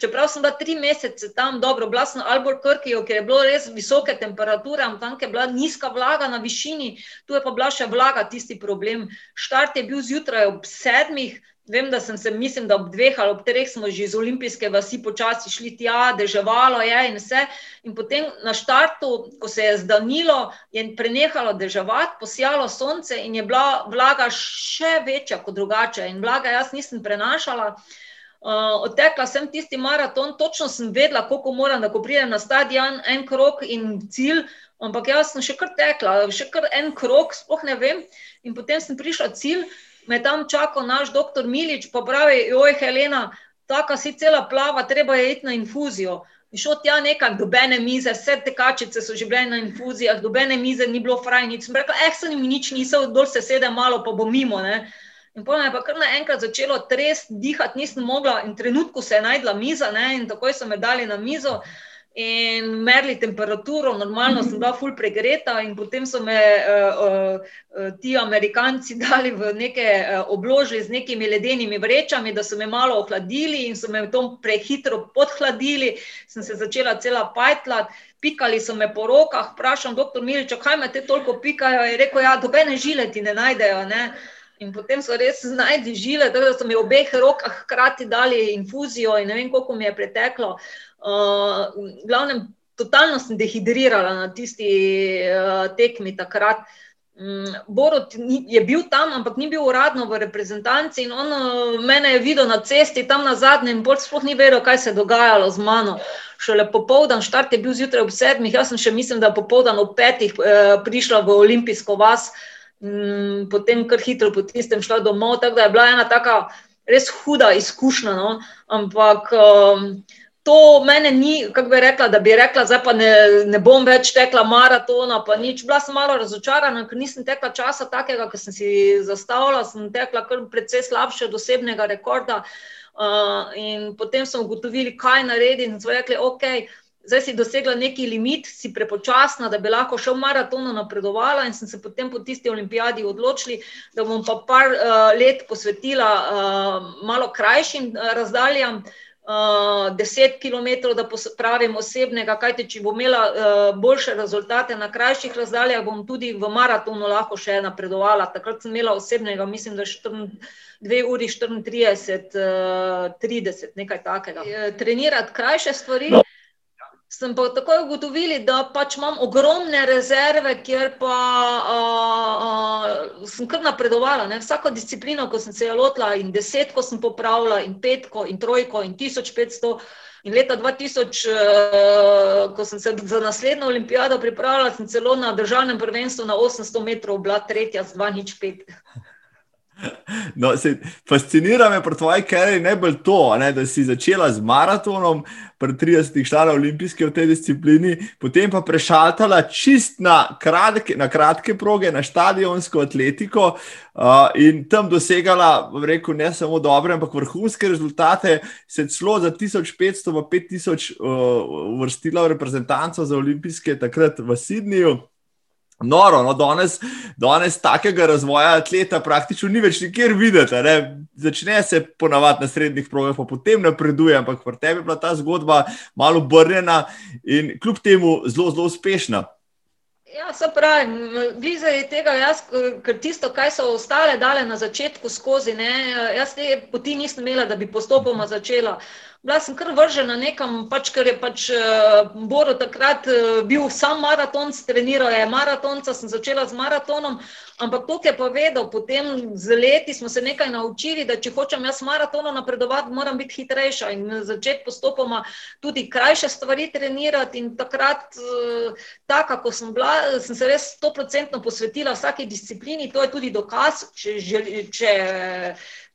čeprav sem bila tri mesece tam dobro, bila sem na Albuquerqueju, ker je bilo res visoke temperature, tam je bila nizka vlaga na višini, tu je pa bila še vlaga tisti problem. Štart je bil zjutraj ob sedmih, Vem, da sem se, mislim, da ob dveh ali ob treh smo že iz olimpijske vasi počasi šli tja, deževalo je in vse. In potem na štartu, ko se je zdanilo, je prenehalo deževati, posijalo sonce in je bila vlaga še večja kot drugače. In vlaga jaz nisem prenašala. Uh, odtekla sem tisti maraton, točno sem vedela, koliko moram, da ko pridem na stadion, en krok in cilj, ampak jaz sem še kar tekla, še kar en krok, sploh ne vem. In potem sem prišla cilj me tam čakal naš doktor Milič, pa pravi, oj, Helena, taka si cela plava, treba je iti na infuzijo. In šel tja nekaj, dobene mize, vse te kačice so že bile na infuzijah, dobene mize ni bilo fraj, nič. Sem rekla, eh, se mi nič niso, dol se sede malo, pa bo mimo. Ne? In potem je pa kar naenkrat začelo trest, dihati nisem mogla in trenutku se je najdla miza ne? in takoj so me dali na mizo in merili temperaturo, normalno sem bila ful pregreta in potem so me uh, uh, ti Amerikanci dali v neke uh, obložje z nekimi ledenimi vrečami, da so me malo ohladili in so me to prehitro podhladili, sem se začela cela pajtlat, pikali so me po rokah, vprašam doktor Miliča, kaj me te toliko pikajo, je rekel, ja, dobene žile ti ne najdejo, ne. In potem so res znašli žile, da so mi v obeh rokah hkrati dali infuzijo, in ne vem, koliko mi je preteklo. Uh, glavnem, totalno sem dehidrirala na tisti uh, tekmi takrat. Um, Borod je bil tam, ampak ni bil uradno v reprezentanci in on uh, mene je videl na cesti tam na zadnjem in bolj sploh ni vedel, kaj se je dogajalo z mano. Šele popoldan, štart je bil zjutraj ob sedmih, jaz sem še mislim, da popoldan ob petih uh, prišla v olimpijsko vas, um, potem kar hitro po tistem šla domov, tako da je bila ena taka res huda izkušnja, no? ampak um, to mene ni, kako bi rekla, da bi rekla, zdaj pa ne, ne bom več tekla maratona, pa nič. Bila sem malo razočarana, ker nisem tekla časa takega, ki sem si zastavila, sem tekla kar precej slabše od osebnega rekorda. Uh, in potem smo ugotovili, kaj narediti, in smo rekli, ok. Zdaj si dosegla neki limit, si prepočasna, da bi lahko še v maratonu napredovala, in sem se potem po tisti olimpijadi odločila, da bom pa par uh, let posvetila uh, malo krajšim razdaljam, uh, uh, 10 km, da pravim osebnega, kajte če bom imela uh, boljše rezultate na krajših razdaljah, bom tudi v maratonu lahko še napredovala. Takrat sem imela osebnega, mislim, da 2 uri 34, uh, 30, nekaj takega. Trenirati krajše stvari. No sem pa takoj ugotovili, da pač imam ogromne rezerve, kjer pa a, a, sem kar napredovala. Ne? Vsako disciplino, ko sem se je lotila, in desetko sem popravila, in petko, in trojko, in 1500. In leta 2000, ko sem se za naslednjo olimpijado pripravila, sem celo na državnem prvenstvu na 800 metrov bila tretja z 2,5. No, fascinira me pri tvoji karieri najbolj to, ne, da si začela z maratonom, pri 30 šla olimpijske v tej disciplini, potem pa prešaltala čist na kratke, na kratke proge, na stadionsko atletiko uh, in tam dosegala, rekel, ne samo dobre, ampak vrhunske rezultate, se celo za 1500 pa 5000 uh, uvrstila v reprezentanco za olimpijske takrat v Sydneyju. Noro, no, danes, danes takega razvoja atleta praktično ni več nikjer videti. Ne? Začne se ponavadi na srednjih progah, pa potem napreduje, ampak pri tebi je bila ta zgodba malo obrnjena in kljub temu zelo, zelo uspešna. Ja, se pravi, blizu je tega, jaz, ker tisto, kaj so ostale dale na začetku skozi, ne, jaz te poti nisem imela, da bi postopoma začela. Bila sem kar vržena nekam, pač, ker je pač uh, Boro takrat uh, bil sam maraton, treniral je maratonca, sem začela z maratonom, ampak to je povedal, potem z leti smo se nekaj naučili, da če hočem jaz maratono napredovati, moram biti hitrejša in začeti postopoma tudi krajše stvari trenirati in takrat, uh, tako kako sem bila, sem se res stoprocentno posvetila vsaki disciplini, to je tudi dokaz, če želi, če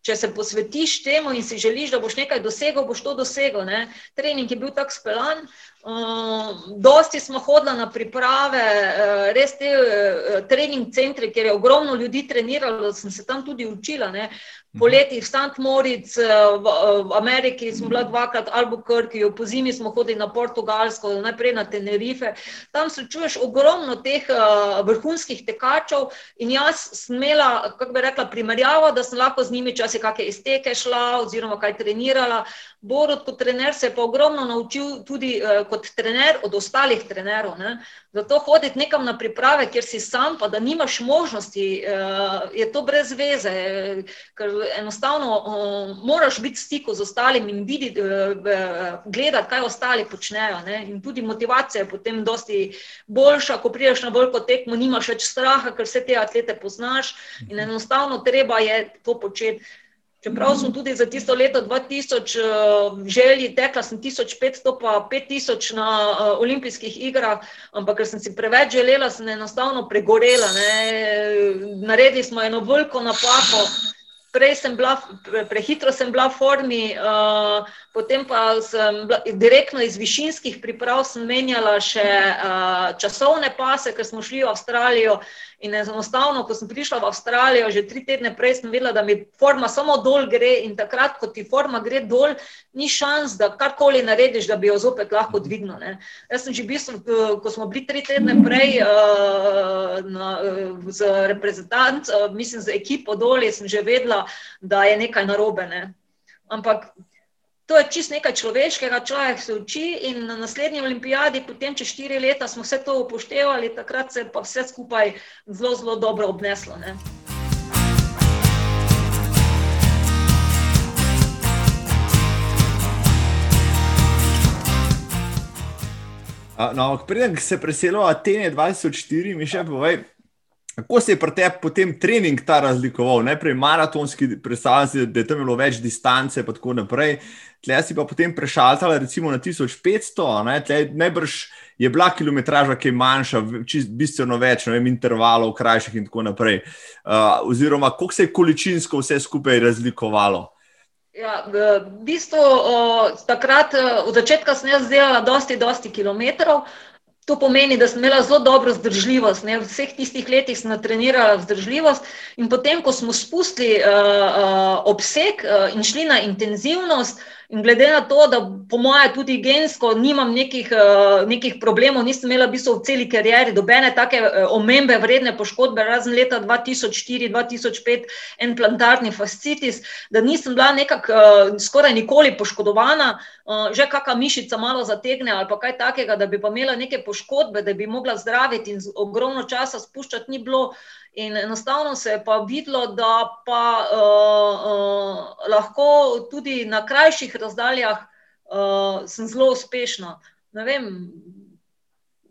če se posvetiš temu in si želiš, da boš nekaj dosegel, boš to dosegel. Ne? Trening je bil tako speljan. Uh, dosti smo hodili na priprave, uh, res te uh, trening centre, kjer je ogromno ljudi treniralo, sem se tam tudi učila. Ne? Poleti v St. Moritz, eh, v, eh, v Ameriki smo bili dvakrat, Albuquerque, po zimi smo hodili na Portugalsko, najprej na Tenerife. Tam srečuješ ogromno teh uh, vrhunskih tekačev in jaz sem imela, kako bi rekla, primerjavo, da sem lahko z njimi časi kakšne izteke šla oziroma kaj trenirala. Borod kot trener se je pa ogromno naučil tudi uh, kot trener od ostalih trenerov. Ne? Zato hoditi nekam na priprave, kjer si sam, pa da nimaš možnosti, uh, je to brez veze. Ker enostavno uh, moraš biti v stiku z ostalimi in videti, uh, gledati, kaj ostali počnejo. Ne? In tudi motivacija je potem dosti boljša, ko priješ na veliko tekmo, nimaš več straha, ker vse te atlete poznaš in enostavno treba je to početi. Čeprav sem tudi za tisto leto 2000 uh, želji tekla, sem 1500 pa 5000 na uh, olimpijskih igrah, ampak ker sem si preveč želela, sem enostavno pregorela. Ne? Naredili smo eno veliko napako prej sem bila, prehitro sem bila v formi, uh, potem pa sem direktno iz višinskih priprav menjala še uh, časovne pase, ker smo šli v Avstralijo. In enostavno, ko sem prišla v Avstralijo, že tri tedne prej, sem videla, da mi forma samo dol gre. In takrat, ko ti forma gre dol, ni šans, da karkoli narediš, da bi jo zopet lahko dvignil. Ne. Jaz sem že bil, ko smo bili tri tedne prej uh, na, z reprezentant, uh, mislim, z ekipo dol, sem že vedela, da je nekaj narobe. Ne. Ampak To je čist nekaj človeškega, človek se uči in na naslednji olimpijadi, potem čez štiri leta, smo vse to upoštevali, takrat se je pa vse skupaj zelo, zelo dobro obneslo. Ne? No, Preden se preselimo v Atene 2004, mi še povej, Kako se je pri tebi potem trening ta razlikoval? Najprej maratonski, predstavljam si, da je tam bilo več distance, pa tako naprej. Tleh si pa potem prešaltala recimo na 1500, ne? Tlej, najbrž je bila kilometraža, ki je manjša, čist bistveno več, ne vem, intervalov, krajših in tako naprej. Uh, oziroma, koliko se je količinsko vse skupaj razlikovalo? Ja, v bistvu o, takrat, od začetka sem jaz delala dosti, dosti kilometrov. To pomeni, da sem imela zelo dobro zdržljivost. Ne? V vseh tistih letih sem natrenirala zdržljivost, in potem, ko smo spustili uh, uh, obseg uh, in šli na intenzivnost, uh, In glede na to, da po mojem tudi gensko nimam nekih, uh, nekih problemov, nisem imela v, bistvu v celi karieri dobene take uh, omembe vredne poškodbe, razen leta 2004-2005, en plantarni fascitis, da nisem bila nekako uh, skoraj nikoli poškodovana, že kakšna mišica malo zategne ali pa kaj takega, da bi pa imela neke poškodbe, da bi mogla zdraviti in ogromno časa spuščati ni bilo. In enostavno se je pa videlo, da pa uh, uh, lahko tudi na krajših razdaljah uh, sem zelo uspešna.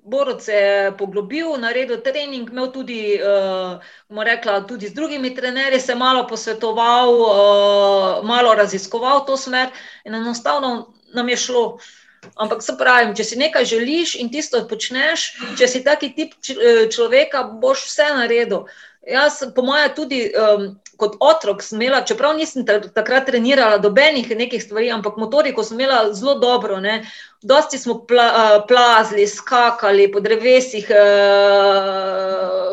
Borod se je poglobil, naredil trening, imel tudi, uh, rekla, tudi z drugimi trenerji, se malo posvetoval, uh, malo raziskoval to smer, in enostavno nam je šlo. Ampak se pravi, če si nekaj želiš in tisto počneš, če si taki tip človeka, boš vse naredil. Jaz, po mojem, tudi um, kot otrok sem imela, čeprav nisem takrat trenirala dobenih nekih stvari, ampak motoriko sem imela zelo dobro. Ne. Dosti smo pla, plazili, skakali po drevesih, eh,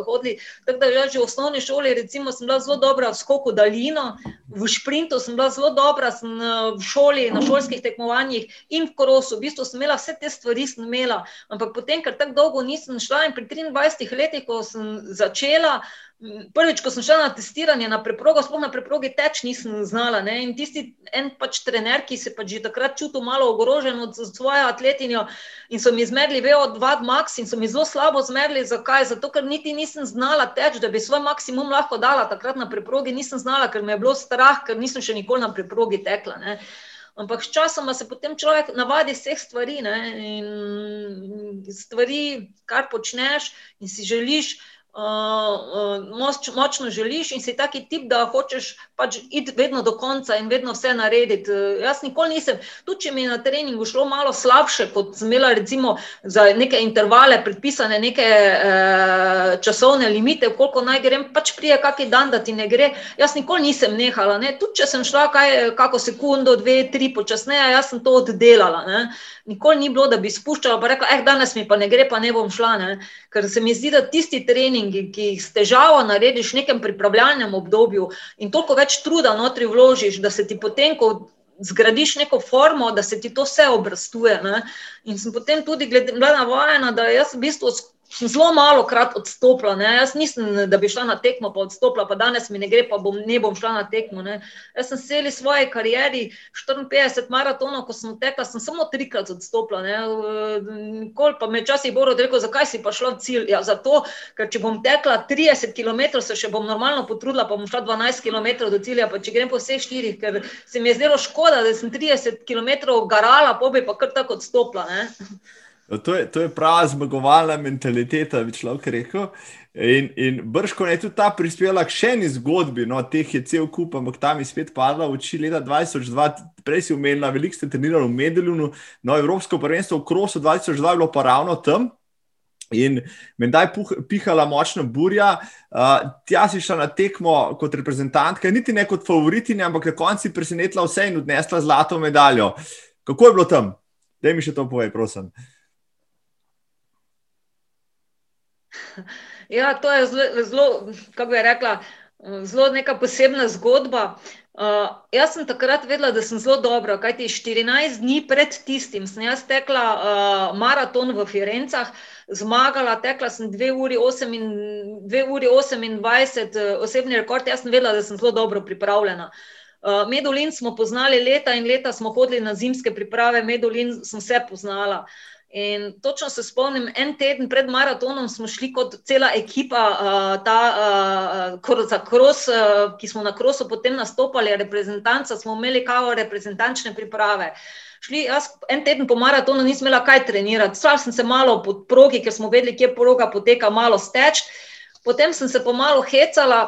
hodili. Tako da že v osnovni šoli recimo, sem bila zelo dobra v skoku daljino, v šprintu sem bila zelo dobra, sem v šoli, na šolskih tekmovanjih in v korosu. V bistvu sem imela vse te stvari, sem imela. Ampak potem, ker tako dolgo nisem šla in pri 23 letih, ko sem začela, Prvič, ko sem šla na testiranje na preprogo, sploh na preprogi teč nisem znala. Ne? In tisti en pač trener, ki se pač že takrat čutil malo ogrožen od svoje atletinjo in so mi izmerili VO2 max in so mi zelo slabo zmerili. Zakaj? Zato, ker niti nisem znala teč, da bi svoj maksimum lahko dala takrat na preprogi, nisem znala, ker me je bilo strah, ker nisem še nikoli na preprogi tekla. Ne? Ampak sčasoma se potem človek navadi vseh stvari ne? in stvari, kar počneš in si želiš moč, močno želiš in si taki tip, da hočeš pač iti vedno do konca in vedno vse narediti. Uh, jaz nikoli nisem, tudi če mi je na treningu šlo malo slabše, kot sem imela recimo za neke intervale, predpisane neke uh, časovne limite, koliko naj grem, pač prije kaki dan, da ti ne gre. Jaz nikoli nisem nehala, ne? tudi če sem šla kaj, kako sekundo, dve, tri počasneje, jaz sem to oddelala. Ne? Nikoli ni bilo, da bi spuščala, pa rekla, eh, danes mi pa ne gre, pa ne bom šla. Ne? Ker se mi zdi, da tisti treningi, ki jih s težavo narediš v nekem pripravljalnem obdobju in toliko več truda notri vložiš, da se ti potem, ko zgradiš neko formo, da se ti to vse obrastuje. Ne? In sem potem tudi glede, bila navajena, da jaz v bistvu sem zelo malo krat odstopila. Ne? Jaz nisem, da bi šla na tekmo, pa odstopila, pa danes mi ne gre, pa bom, ne bom šla na tekmo. Ne? Jaz sem celi svoje karieri, 54 maratonov, ko sem tekla, sem samo trikrat odstopila. Nikoli pa me časi bo rekel, zakaj si pa šla v cilj. Ja, zato, ker če bom tekla 30 km, se še bom normalno potrudila, pa bom šla 12 km do cilja, pa če grem po vseh štirih, ker se mi je zdelo škoda, da sem 30 km garala, pa bi pa kar tako odstopila. Ne? To je, to je prava zmagovalna mentaliteta, bi človek rekel. In, in brško je tudi ta prispevala k še eni zgodbi, no, teh je cel kup, ampak tam je spet padla v oči leta 2002, prej si umenila, veliko ste trenirali v Medeljunu, no, Evropsko prvenstvo v Krosu 2002 je bilo pa ravno tam. In menda je pihala močna burja, uh, tja si šla na tekmo kot reprezentantka, niti ne kot favoritinja, ampak na koncu si presenetila vse in odnesla zlato medaljo. Kako je bilo tam? Daj mi še to povej, prosim. Uh, Ja, to je zelo, zelo kako bi rekla, zelo neka posebna zgodba. Uh, jaz sem takrat vedela, da sem zelo dobra, kajti 14 dni pred tistim sem jaz tekla uh, maraton v Firencah, zmagala, tekla sem 2 uri 28, uh, osebni rekord, jaz sem vedela, da sem zelo dobro pripravljena. Uh, Medulin smo poznali leta in leta, smo hodili na zimske priprave, Medulin sem vse poznala. Uh, In točno se spomnim, en teden pred maratonom smo šli kot cela ekipa, uh, ta, uh, za kros, uh, ki smo na krosu potem nastopali, reprezentanca, smo imeli kao reprezentančne priprave. Šli, jaz en teden po maratonu nisem imela kaj trenirati, stvar sem se malo pod progi, ker smo vedeli, kje proga poteka, malo steč. Potem sem se pomalo hecala,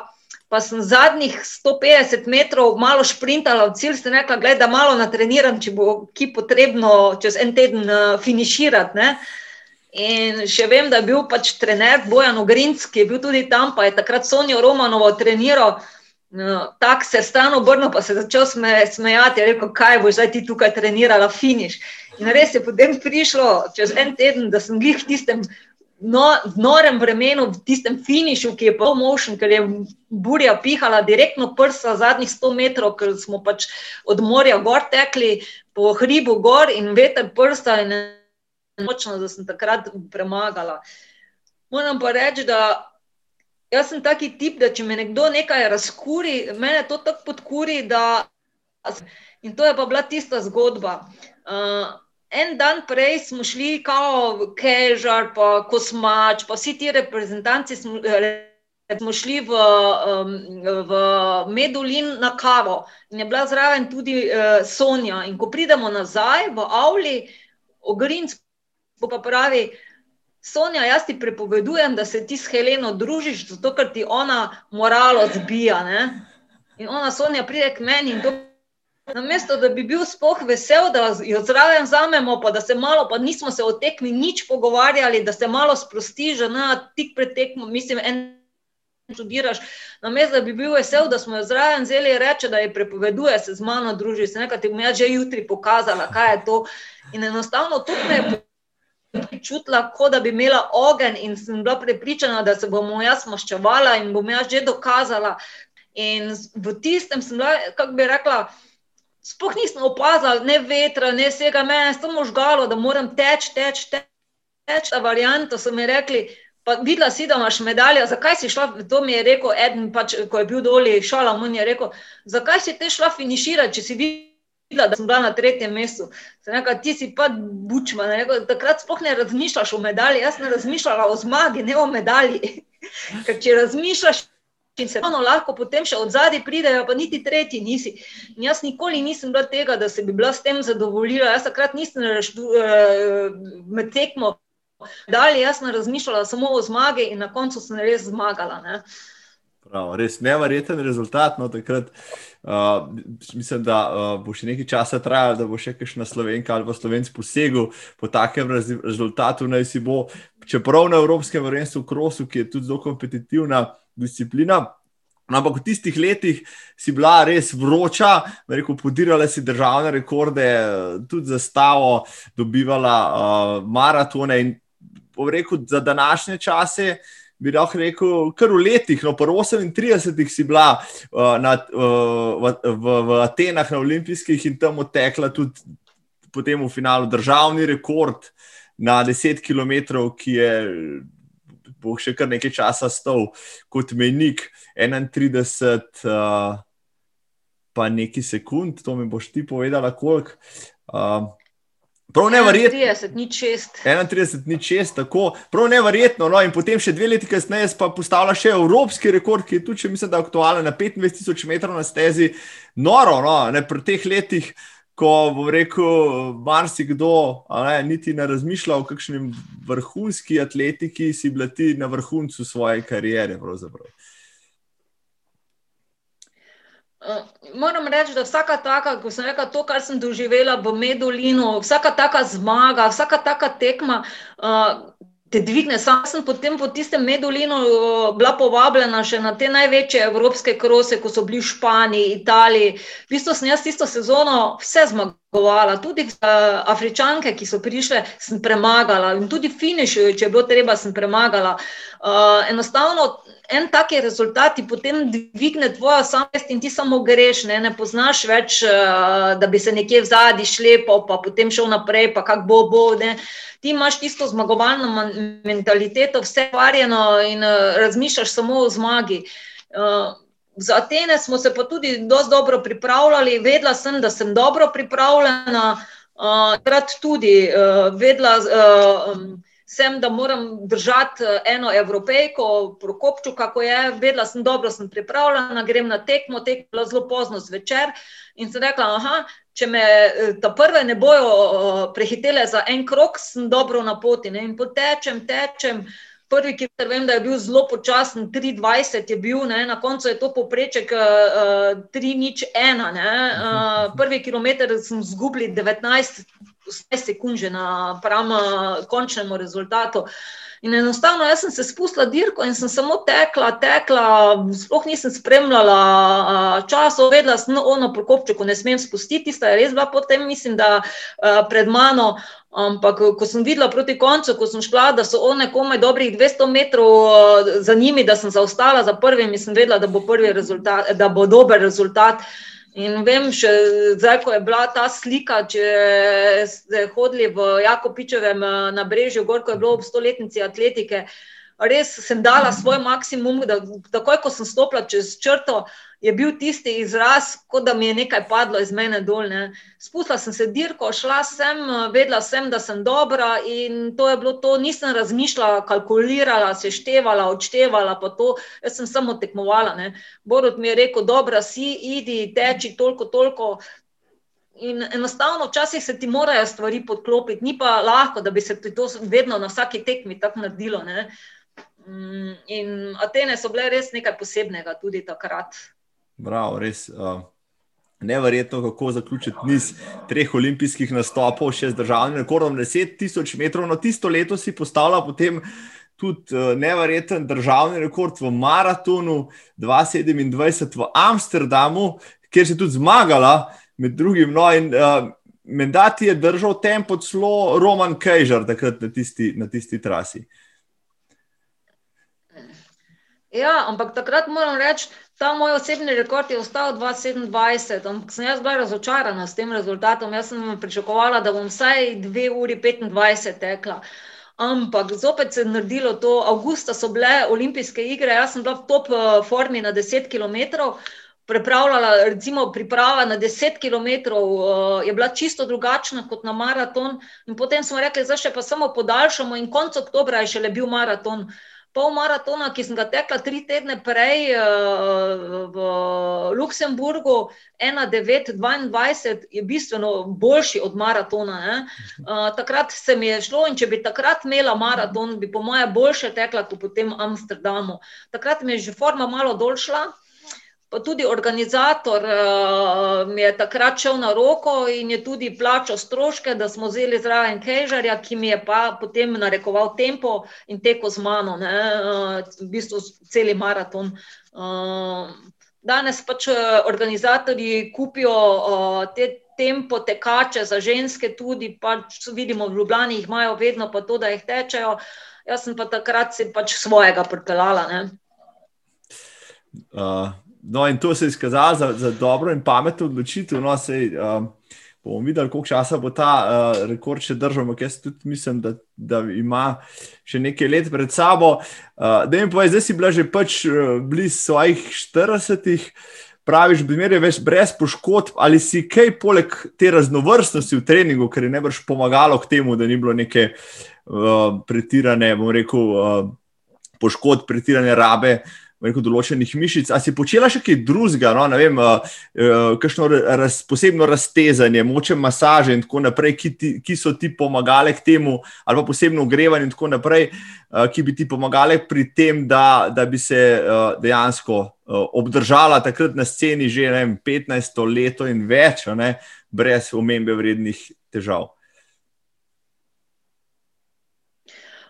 pa sem zadnjih 150 metrov malo šprintala v cilj, sem rekla, gled, da malo natreniram, če bo ki potrebno čez en teden uh, finiširati. Ne? In še vem, da je bil pač trener Bojan Ogrinc, ki je bil tudi tam, pa je takrat Sonijo Romanovo treniral, uh, tako se je stano obrnil, pa se je začel sme, smejati, je rekel, kaj boš zdaj ti tukaj trenirala, finiš. In res je potem prišlo čez en teden, da sem glih v tistem no, v norem vremenu, v tistem finišu, ki je pa motion, ker je burja pihala direktno prsa zadnjih 100 metrov, ker smo pač od morja gor tekli, po hribu gor in veter prsta in močno, da sem takrat premagala. Moram pa reči, da jaz sem taki tip, da če me nekdo nekaj razkuri, mene to tako podkuri, da in to je pa bila tista zgodba. Uh, En dan prej smo šli, kao Kežar, pa Kosmač, pa vsi ti reprezentanci smo, smo šli v, um, v Medulin na kavo in je bila zraven tudi uh, Sonja. In ko pridemo nazaj v Avli, Ogrinc pa pravi, Sonja, jaz ti prepovedujem, da se ti s Heleno družiš, zato ker ti ona moralo zbija. Ne? In ona Sonja pride k meni in to. Namesto da bi bil spoh vesel, da jo zraven vzamemo, pa da se malo, pa nismo se o tekmi nič pogovarjali, da se malo sprosti, že na tik pred tekmo, mislim, en študiraš, namesto da bi bil vesel, da smo jo zraven vzeli in reče, da je prepoveduje se z mano družiti, se nekaj ti bom jaz že jutri pokazala, kaj je to. In enostavno to me je čutila, kot da bi imela ogen in sem bila prepričana, da se bomo jaz maščevala in bom jaz že dokazala. In v tistem sem bila, kako bi rekla, sploh nisem opazila ne vetra, ne vsega, meni je samo žgalo, da moram teči, teči, teči. Ta varianta so mi rekli, Pa videla si, da imaš medaljo, zakaj si šla, to mi je rekel, eden, pač, ko je bil dolje, šala mu je rekel, zakaj si te šla finiširati, če si videla, da sem bila na tretjem mestu. Rekel, ti si pa bučma, rekel, takrat sploh ne razmišljaš o medalji, jaz ne razmišljala o zmagi, ne o medalji. Ker če razmišljaš, in se eno lahko potem še od zadaj pridejo, pa niti tretji nisi. In jaz nikoli nisem bila tega, da se bi bila s tem zadovoljila, jaz takrat nisem eh, med tekmo Dalje jaz sem razmišljala samo o zmagi in na koncu sem res zmagala. Ne. Prav, res nevreten rezultat. No, takrat, uh, mislim, da uh, bo še nekaj časa trajalo, da bo še kakšna slovenka ali pa slovenc posegel po takem rezultatu. Bo, čeprav na Evropskem vrhu, krosu, ki je tudi zelo kompetitivna disciplina. No, ampak v tistih letih si bila res vroča, rekel, podirala si državne rekorde, tudi za stavo, dobivala uh, maratone in rekel, za današnje čase bi lahko rekel, kar v letih, no, po 38 si bila uh, na, uh, v, v, v Atenah na olimpijskih in tam odtekla tudi potem v finalu državni rekord na 10 km, ki je bo še kar nekaj časa stal kot menik 31. Uh, Pa nekaj sekund, to mi boš ti povedala, koliko. Uh, Prav nevrjetno. 31, nič šest. 31, nič šest, tako. Prav nevrjetno. No, in potem še dve leti kasneje pa postavlja še evropski rekord, ki je tudi, če mislim, da aktualen na 25.000 metrov na stezi. Noro, no, ne pri teh letih, ko bo rekel marsikdo, ne, niti ne razmišlja o kakšnem vrhunski atletiki, si blati na vrhuncu svoje kariere. Pravzaprav. Eh, moram reči, da vsaka taka, ko sem rekla to, kar sem doživela v Medulinu, vsaka taka zmaga, vsaka taka tekma. Uh, Te dvigne. Sam sem potem po tistem medulinu bila povabljena še na te največje evropske krose, ko so bili v Španiji, Italiji. V bistvu sem jaz tisto sezono vse zmagovala, tudi Afričanke, ki so prišle, sem premagala in tudi finiš, če je bilo treba, sem premagala. Uh, enostavno en taki rezultat ti potem dvigne tvojo samest in ti samo greš, ne, ne poznaš več, uh, da bi se nekje v zadnji šlepal, pa potem šel naprej, pa kak bo bo. Ne. Ti imaš tisto zmagovalno mentaliteto, vse varjeno in uh, razmišljaš samo o zmagi. Uh, Za Atene smo se pa tudi dosti dobro pripravljali, vedela sem, da sem dobro pripravljena, takrat uh, tudi uh, vedela. Uh, sem, da moram držati eh, eno evropejko, prokopču, kako je, vedela sem, dobro sem pripravljena, grem na tekmo, tekmo zelo pozno zvečer in sem rekla, aha, če me eh, ta prve ne bojo eh, prehitele za en krok, sem dobro na poti ne? in potečem, tečem. Prvi, ki vem, da je bil zelo počasen, 23 je bil, ne? na koncu je to popreček uh, 3-1. Uh, prvi kilometr sem zgubil 19 vse sekunde na pravem končnemu rezultatu. In enostavno, jaz sem se spustila dirko in sem samo tekla, tekla, sploh nisem spremljala časov, vedela sem, ono prokopček, ne smem spustiti, sta je res bila potem, mislim, da pred mano. Ampak, ko sem videla proti koncu, ko sem šla, da so one komaj dobrih 200 metrov za njimi, da sem zaostala za prvim, sem vedela, da bo, rezultat, da bo dober rezultat. In vem, še zdaj, ko je bila ta slika, če ste hodili v Jakopičevem eh, na Brežju, gor, ko je bilo ob stoletnici atletike, res sem dala svoj maksimum, da takoj, ko sem stopila čez črto, je bil tisti izraz, kot da mi je nekaj padlo iz mene dol. Ne. Spustila sem se dirko, šla sem, vedela sem, da sem dobra in to je bilo to. Nisem razmišljala, kalkulirala, seštevala, odštevala, pa to, jaz sem samo tekmovala. Ne. Borod mi je rekel, dobra si, idi, teči toliko, toliko. In enostavno, včasih se ti morajo stvari podklopiti, ni pa lahko, da bi se ti to vedno na vsaki tekmi tako naredilo. Ne. Mm, in Atene so bile res nekaj posebnega tudi takrat. Bravo, res. Uh, neverjetno, kako zaključiti niz treh olimpijskih nastopov, še z državnim rekordom 10.000 metrov. No, tisto leto si postavila potem tudi uh, nevreten državni rekord v maratonu 2027 v Amsterdamu, kjer si tudi zmagala, med drugim. No, in, uh, Menda ti je držal tempo celo Roman Kejžar, takrat na tisti, na tisti trasi. Ja, ampak takrat moram reči, ta moj osebni rekord je ostal 2,27. Ampak sem jaz bila razočarana s tem rezultatom. Jaz sem pričakovala, da bom vsaj 2 uri 25 tekla. Ampak zopet se je naredilo to. Avgusta so bile olimpijske igre, jaz sem bila v top eh, formi na 10 km pripravljala, recimo, priprava na 10 km, uh, je bila čisto drugačna kot na maraton. In potem smo rekli, da še pa samo podaljšamo, in konec oktobra je šele bil maraton. Pol maratona, ki sem ga tekla tri tedne prej uh, v Luksemburgu, 1,922, je bistveno boljši od maratona. Uh, takrat se mi je šlo, in če bi takrat imela maraton, bi po moje boljše tekla kot potem v Amsterdamu. Takrat mi je že forma malo dolšla. Pa tudi organizator uh, mi je takrat šel na roko in je tudi plačal stroške, da smo vzeli zraven Kejžarja, ki mi je pa potem narekoval tempo in teko z mano, ne, uh, v bistvu cel maraton. Uh, danes pač organizatorji kupijo uh, te tempo tekače za ženske, tudi pač vidimo v Ljubljani, jih imajo vedno pa to, da jih tečejo. Jaz sem pa takrat si pač svojega pripeljala. Uh, No, in to se je izkazalo za, za dobro in pametno odločitev. No, sej, um, bomo videli, koliko časa bo ta uh, rekord še držal. Jaz tudi mislim, da, da ima še nekaj let pred sabo. Uh, da jim povej, zdaj si bila že pač uh, blizu svojih 40. Praviš, da je več brez poškodb, ali si kaj poleg te raznovrstnosti v treningu, ker je ne brž pomagalo k temu, da ni bilo neke uh, pretirane, bom rekel, uh, poškodb, pretirane rabe uh, rekel, določenih mišic. Ali si počela še kaj drugega, no, ne vem, uh, kakšno raz, posebno raztezanje, moče masaže in tako naprej, ki, ti, ki so ti pomagali k temu, ali pa posebno ogrevanje in tako naprej, uh, ki bi ti pomagali pri tem, da, da bi se uh, dejansko uh, obdržala takrat na sceni že vem, 15 let in več, ne, brez omembe vrednih težav.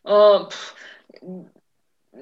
Uh,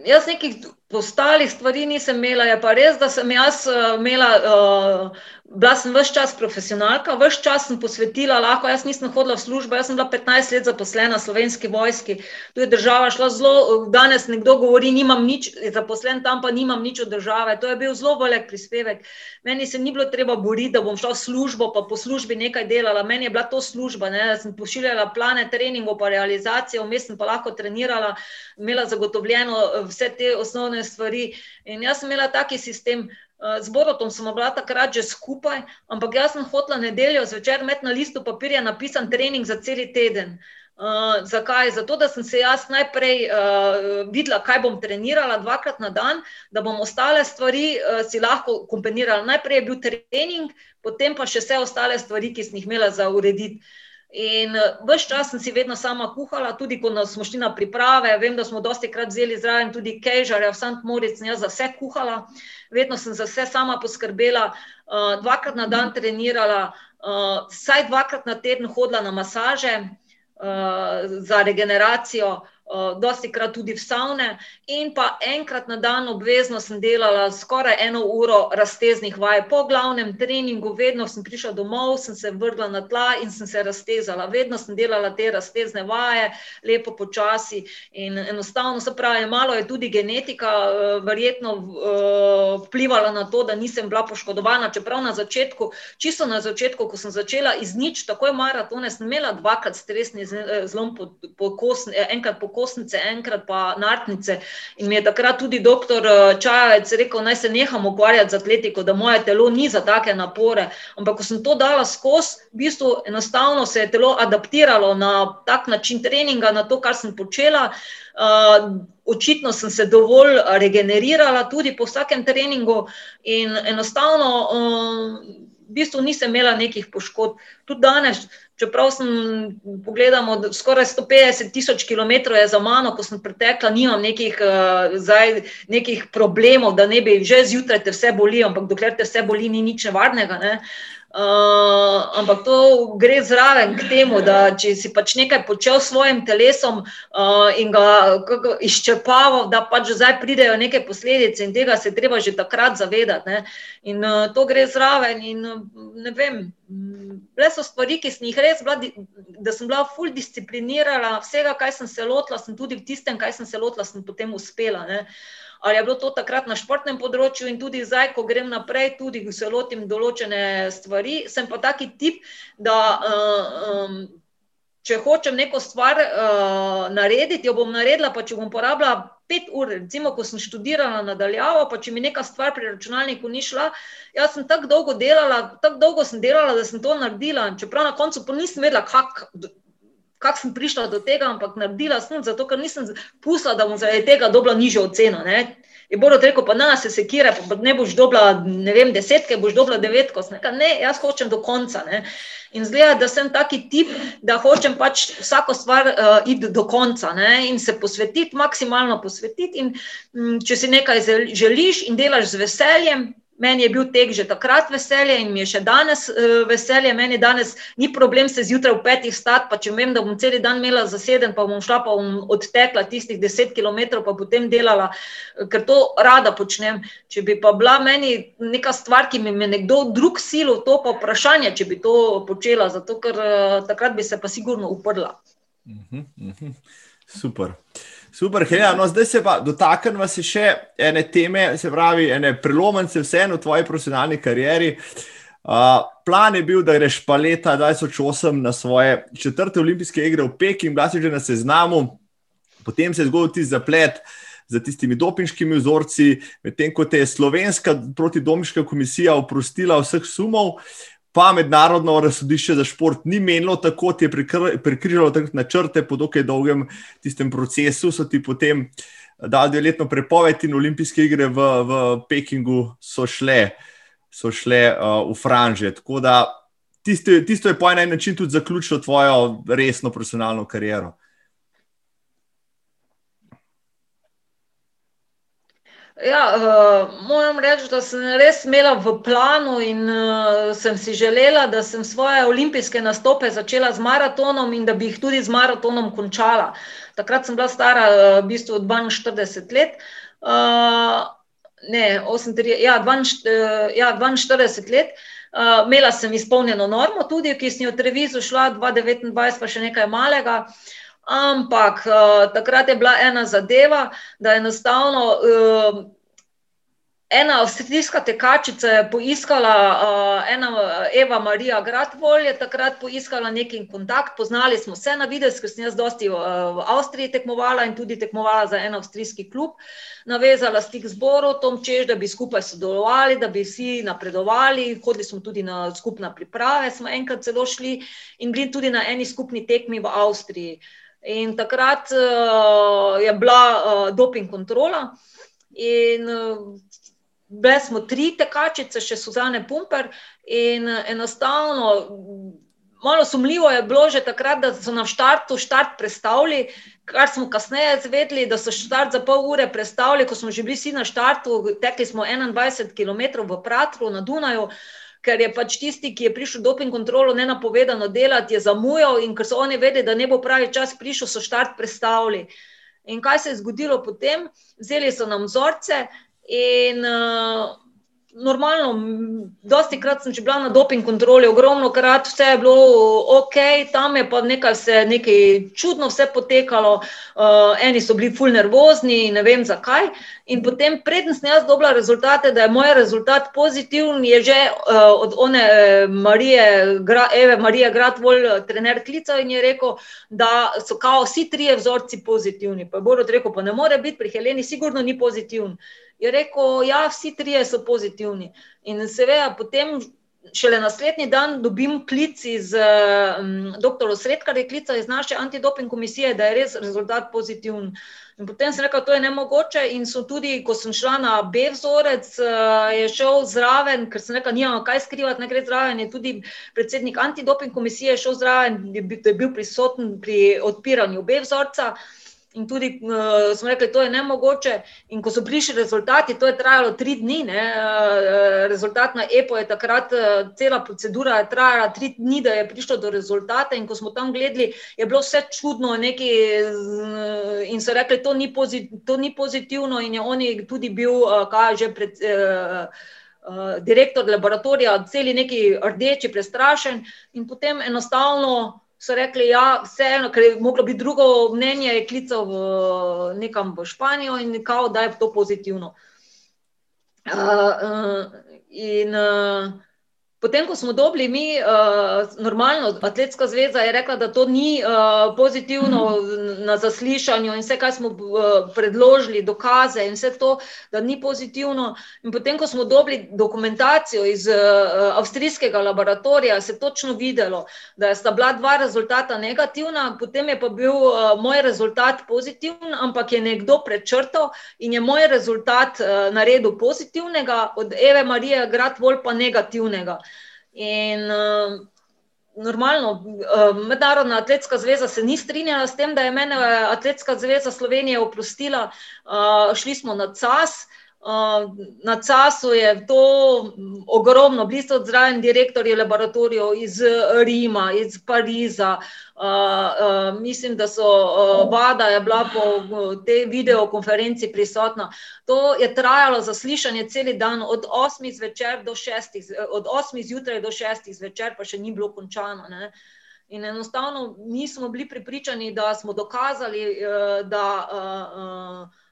jaz nekih ostalih stvari nisem imela. Je pa res, da sem jaz uh, imela, uh, bila sem vse čas profesionalka, vse čas sem posvetila, lahko jaz nisem hodila v službo, jaz sem bila 15 let zaposlena v slovenski vojski. Tu je država šla zelo, danes nekdo govori, nimam nič, zaposlen tam pa nimam nič od države. To je bil zelo velik prispevek. Meni se ni bilo treba boriti, da bom šla v službo, pa po službi nekaj delala. Meni je bila to služba, ne? da sem pošiljala plane treningov, pa realizacijo, vmes sem pa lahko trenirala, imela zagotovljeno eh, vse te osnovne stvari. In jaz sem imela taki sistem. Eh, z Borotom smo bila takrat že skupaj, ampak jaz sem hotla nedeljo zvečer imeti na listu papirja napisan trening za cel teden. Uh, zakaj? Zato, da sem se jaz najprej uh, videla, kaj bom trenirala dvakrat na dan, da bom ostale stvari uh, si lahko kombinirala. Najprej je bil trening, potem pa še vse ostale stvari, ki sem jih imela za urediti. In vse čas sem si vedno sama kuhala, tudi ko smo šli na priprave. Vem, da smo dosti krat vzeli zraven tudi Kejžarja, v. Moritz, in jaz za vse kuhala. Uh, vedno sem za vse sama poskrbela, uh, dvakrat na dan trenirala, uh, vsaj dvakrat na teden hodila na masaže uh, za regeneracijo, uh, dosti krat tudi v savne, in pa enkrat na dan obvezno sem delala skoraj eno uro razteznih vaj. Po glavnem treningu, vedno sem prišla domov, sem se vrgla na tla in sem se raztezala. Vedno sem delala te raztezne vaje, lepo počasi in enostavno, se pravi, malo je tudi genetika uh, verjetno uh, vplivala na to, da nisem bila poškodovana, čeprav na začetku, čisto na začetku, ko sem začela iz nič, takoj maratone, sem imela dvakrat stresni zlom po, po kosni, enkrat po kostnice, enkrat pa nartnice. In mi je takrat tudi doktor eh, Čajec rekel, naj se neham ukvarjati z atletiko, da moje telo ni za take napore. Ampak ko sem to dala skozi, v bistvu enostavno se je telo adaptiralo na tak način treninga, na to, kar sem počela. Uh, očitno sem se dovolj regenerirala tudi po vsakem treningu, in enostavno, uh, v bistvu nisem imela nekih poškodb. Tudi danes, čeprav sem pogledamo, skoraj 150 tisoč km je za mano, ko sem pretekla, nimam nekih, uh, zdaj, nekih problemov, da ne bi že zjutraj te vse boli, ampak dokler te vse boli, ni nič nevarnega. Ne? Uh, ampak to gre zraven k temu, da če si pač nekaj počel s svojim telesom uh, in ga izčrpaval, da pač zdaj pridejo neke posledice in tega se treba že takrat zavedati. Ne? In uh, to gre zraven in ne vem. Bile so stvari, ki sem jih res bila, da sem bila ful disciplinirana, vsega, kaj sem se lotila, sem tudi v tistem, kaj sem se lotila, sem potem uspela. Uh, ali je bilo to takrat na športnem področju in tudi zdaj, ko grem naprej, tudi ko se lotim določene stvari, sem pa taki tip, da um, če hočem neko stvar uh, narediti, jo bom naredila, pa če bom porabila pet ur, recimo, ko sem študirala nadaljavo, pa če mi neka stvar pri računalniku ni šla, jaz sem tako dolgo delala, tako dolgo sem delala, da sem to naredila, čeprav na koncu nisem vedela, kako kako sem prišla do tega, ampak naredila sem zato, ker nisem pustila, da bom zaradi tega dobila nižjo oceno. Ne? Je bolj rekel, pa na se sekira, pa ne boš dobila, ne vem, desetke, boš dobila devetko. Ne, jaz hočem do konca. Ne? In zgleda, da sem taki tip, da hočem pač vsako stvar uh, iti do konca ne? in se posvetiti, maksimalno posvetiti. In, um, če si nekaj želiš in delaš z veseljem, Meni je bil tek že takrat veselje in mi je še danes uh, veselje. Meni danes ni problem se zjutraj v petih stati, pa če vem, da bom cel dan imela zaseden, pa bom šla pa bom odtekla tistih deset km, pa potem delala, eh, ker to rada počnem. Če bi pa bila meni neka stvar, ki mi je nekdo drug silo, to pa vprašanje, če bi to počela, zato ker uh, takrat bi se pa sigurno uprla. Uh -huh, uh -huh. Super. Uh, Super, Helena. No, zdaj se pa dotaknemo še ene teme, se pravi, ene prelomnice, vseeno v tvoji profesionalni karieri. Uh, plan je bil, da greš pa leta 2008 na svoje četrte olimpijske igre v Pekingu, bila si že na seznamu, potem se je zgodil ti zaplet za tistimi dopinškimi vzorci, medtem ko te je slovenska protidomiška komisija oprostila vseh sumov. Uh, pa mednarodno razsodišče za šport ni menilo tako, ti je prekrižalo načrte po dokaj dolgem tistem procesu, so ti potem dali dveletno prepoved in olimpijske igre v, v Pekingu so šle, so šle uh, v franže. Tako da tisto, tisto je po enem način tudi zaključilo tvojo resno profesionalno kariero. Ja, uh, moram reči, da sem res imela v planu in uh, sem si želela, da sem svoje olimpijske nastope začela z maratonom in da bi jih tudi z maratonom končala. Takrat sem bila stara uh, v bistvu 42 let. Uh, ne, 38, ja, 42, uh, ja, 42 let. Uh, imela sem izpolnjeno normo, tudi ki sem jo v televizijo šla, 2029, pa še nekaj malega. Uh, Ampak uh, takrat je bila ena zadeva, da enostavno uh, ena avstrijska tekačica je poiskala, uh, ena Eva Marija Gradvol je takrat poiskala neki kontakt, poznali smo se na videz, ker sem jaz dosti uh, v Avstriji tekmovala in tudi tekmovala za en avstrijski klub. Navezala stik zboru, tom češ, da bi skupaj sodelovali, da bi vsi napredovali, hodili smo tudi na skupna priprave, smo enkrat celo šli in bili tudi na eni skupni tekmi v Avstriji. In takrat uh, je bila uh, doping kontrola, in uh, bile smo tri tekačice, še Suzane Pumper, in uh, enostavno, malo sumljivo je bilo že takrat, da so na štartu štart predstavili. Kar smo kasneje izvedeli, da so štart za pol ure predstavili, ko smo že bili vsi na štartu, tekli smo 21 km v Pratru na Dunaju. Uh, ker je pač tisti, ki je prišel doping kontrolo nenapovedano delati, je zamujal in ker so oni vedeli, da ne bo pravi čas prišel, so štart predstavili. In kaj se je zgodilo potem? Vzeli so nam vzorce in uh, normalno, dosti krat sem že bila na doping kontroli, ogromno krat vse je bilo ok, tam je pa nekaj, vse, nekaj čudno vse potekalo, uh, eni so bili ful nervozni, ne vem zakaj. In potem, preden sem jaz dobila rezultate, da je moj rezultat pozitiven, je že uh, od one eh, Marije, Gra, Eve Marije Gradvol, trener klical in je rekel, da so kao vsi trije vzorci pozitivni. Pa je Borod rekel, pa ne more biti, pri Heleni sigurno ni pozitiven je rekel, da ja, vsi trije so pozitivni. In seveda, potem šele naslednji dan dobim klic iz um, dr. Sredka, ki je klical iz naše antidoping komisije, da je res rezultat pozitiven. In potem sem rekel, da to je nemogoče. In so tudi, ko sem šla na B vzorec, uh, je šel zraven, ker sem rekel, nimamo kaj skrivati, ne gre zraven. Je tudi predsednik antidoping komisije šel zraven, da je bil prisoten pri odpiranju B vzorca. In tudi uh, smo rekli, da je to nemogoče. In ko so prišli rezultati, to je trajalo tri dni. Uh, rezultat na EPO je takrat, uh, cela procedura je trajala tri dni, da je prišlo do rezultata. In ko smo tam gledali, je bilo vse čudno. Neki, uh, in so rekli, to, to ni pozitivno. In je on tudi bil, uh, kaj že pred. Uh, direktor laboratorija, celi neki rdeči, prestrašen, in potem enostavno so rekli, da ja, je vseeno, ker je moglo biti drugo mnenje, je klical nekam v Španijo in kao, da je to pozitivno. Uh, uh, in, uh, Potem, ko smo dobili mi, uh, normalno, Atletska zveza je rekla, da to ni uh, pozitivno na zaslišanju in vse, kar smo uh, predložili, dokaze in vse to, da ni pozitivno. In potem, ko smo dobili dokumentacijo iz uh, avstrijskega laboratorija, se je točno videlo, da sta bila dva rezultata negativna, potem je pa bil uh, moj rezultat pozitiven, ampak je nekdo prečrtal in je moj rezultat uh, naredil pozitivnega, od Eve Marije Gradvol pa negativnega. In uh, normalno, uh, Mednarodna atletska zveza se ni strinjala s tem, da je mene Atletska zveza Slovenije oprostila. Uh, šli smo na CAS. Uh, Na CAS-u je to ogromno, bili so zraven direktorji laboratorijev iz Rima, iz Pariza. Mislim, da so Vada je bila po tej videokonferenci prisotna. To je trajalo zaslišanje cel dan, od 8 zvečer do 6, od 8 zjutraj do 6 zvečer, pa še ni bilo končano. Ne? In enostavno nismo bili pripričani, da smo dokazali, da,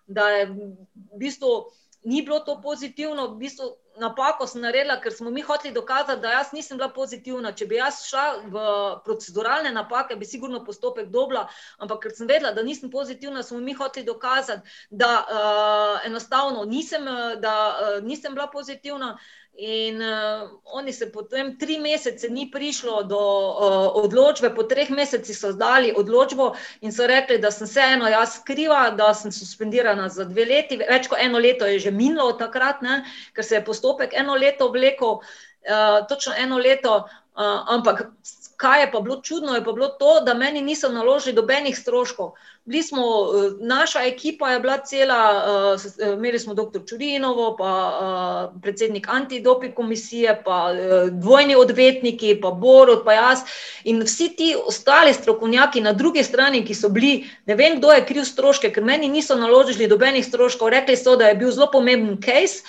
da je v bistvu ni bilo to pozitivno, v bistvu napako sem naredila, ker smo mi hoteli dokazati, da jaz nisem bila pozitivna. Če bi jaz šla v proceduralne napake, bi sigurno postopek dobila, ampak ker sem vedela, da nisem pozitivna, smo mi hoteli dokazati, da uh, enostavno nisem, da, uh, nisem bila pozitivna. In uh, oni se potem tri mesece ni prišlo do uh, odločbe, po treh mesecih so zdali odločbo in so rekli, da sem vseeno jaz kriva, da sem suspendirana za dve leti. Več kot eno leto je že minilo od takrat, ne, ker se je postopek eno leto vlekel, uh, točno eno leto, uh, ampak Kaj je pa bilo čudno, je pa bilo to, da meni niso naložili dobenih stroškov. Smo, eh, naša ekipa je bila cela, eh, eh, imeli smo dr. Čurinovo, pa predsednik antidoping komisije, pa dvojni odvetniki, pa Borod, pa jaz in vsi ti ostali strokovnjaki na drugi strani, ki so bili, ne vem, kdo je kriv stroške, ker meni niso naložili dobenih stroškov, rekli so, da je bil zelo pomemben case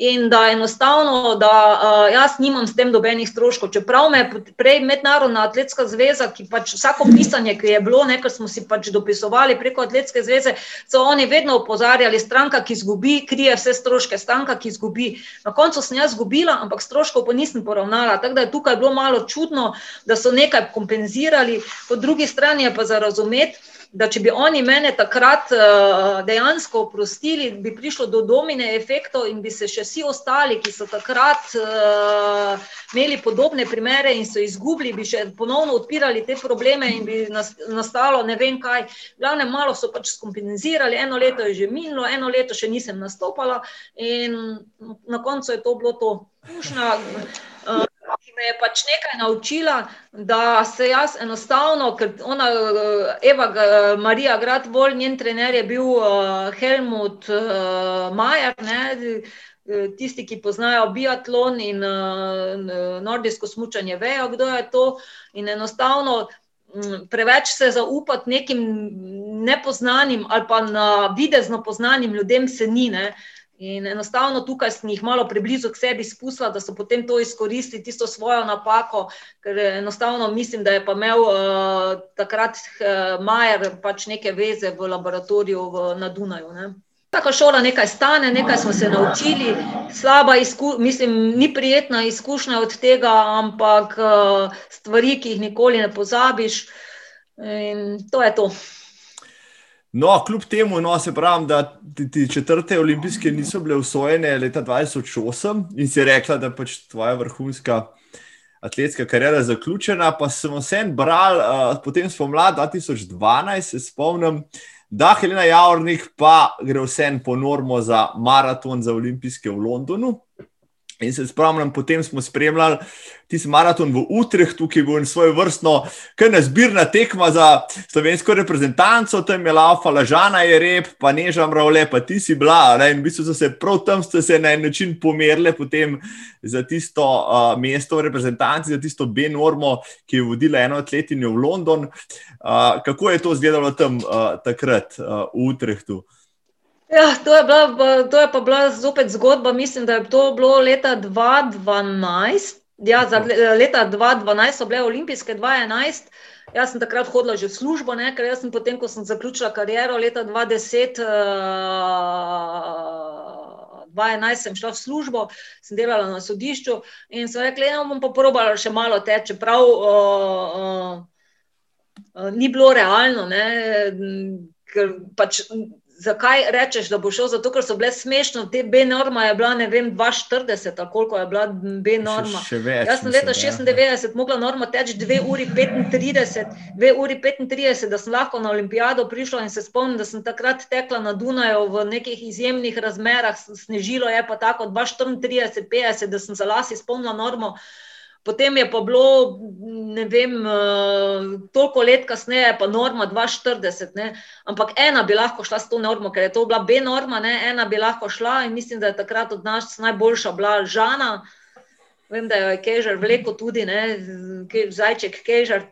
in da enostavno, da uh, jaz nimam s tem dobenih stroškov. Čeprav me prej Mednarodna atletska zveza, ki pač vsako pisanje, ki je bilo, nekaj smo si pač dopisovali preko atletske zveze, so oni vedno opozarjali, stranka, ki izgubi, krije vse stroške, stranka, ki izgubi. Na koncu sem jaz izgubila, ampak stroškov pa nisem poravnala. Tako da je tukaj bilo malo čudno, da so nekaj kompenzirali, po drugi strani je pa za razumeti da če bi oni mene takrat uh, dejansko oprostili, bi prišlo do domine efektov in bi se še vsi ostali, ki so takrat uh, imeli podobne primere in so izgubili, bi še ponovno odpirali te probleme in bi nastalo ne vem kaj. Glavne malo so pač skompenzirali, eno leto je že minilo, eno leto še nisem nastopala in na koncu je to bilo to. Je pač nekaj naučila, da se jaz enostavno, ker ona, Eva, Marija Gradvol, njen trener je bil uh, Helmut uh, Majer, ne, tisti, ki poznajo biatlon in uh, nordijsko smučanje, vejo, kdo je to. In enostavno um, preveč se zaupati nekim nepoznanim ali pa na videzno poznanim ljudem se ni. Ne. In enostavno tukaj sem jih malo preblizu k sebi spustila, da so potem to izkoristili, tisto svojo napako, ker enostavno mislim, da je pa imel uh, takrat uh, Majer pač neke veze v laboratoriju v, na Dunaju. Ne. Taka šola nekaj stane, nekaj smo se naučili, slaba izkušnja, mislim, ni prijetna izkušnja od tega, ampak uh, stvari, ki jih nikoli ne pozabiš. In to je to. No, kljub temu, no, se pravi, da ti, ti četrte olimpijske niso bile usvojene leta 2008 in si rekla, da pač tvoja vrhunska atletska karijera zaključena. Pa sem vsem bral, uh, potem spomladi 2012, se spomnim, da Helena Javornik pa gre vsem po normo za maraton za olimpijske v Londonu. In se spomnim, potem smo spremljali tisti maraton v Utrehtu, ki je bil svoj vrstno, kar nezbirna tekma za slovensko reprezentanco, tam je laufala Žana Jereb, pa Neža Mravle, pa ti si bila. Ne? In v bistvu so se prav tam se na en način pomerili potem za tisto uh, mesto v reprezentanci, za tisto B-normo, ki je vodila eno atletinjo v London. Uh, kako je to izgledalo tam uh, takrat uh, v Utrehtu? Ja, to, je bila, to je pa bila zopet zgodba. Mislim, da je to bilo leta 2012. Ja, za leta 2012 so bile olimpijske, 2011. Jaz sem takrat hodila že v službo, ne, ker sem potem, ko sem zaključila kariero, leta 2010, uh, 2011 sem šla v službo, sem delala na sodišču in sem rekla, da ja, bom pa probala še malo teči, čeprav uh, uh, uh, ni bilo realno, ne, ker pač zakaj rečeš, da bo šel? Zato, ker so bile smešne, te B-norma je bila, ne vem, 240, ali koliko je bila B-norma. Jaz sem leta 96 ja. mogla norma teči 2 uri 35, 2 uri 35, da sem lahko na olimpijado prišla in se spomnim, da sem takrat tekla na Dunaju v nekih izjemnih razmerah, snežilo je pa tako 234, 50, da sem za las izpolnila normo. Potem je pa bilo, ne vem, uh, toliko let kasneje, pa norma 42, ne? ampak ena bi lahko šla s to normo, ker je to bila B-norma, ena bi lahko šla in mislim, da je takrat od nas najboljša bila Žana. Vem, da je Kežar vleko tudi, ne? zajček Kežar.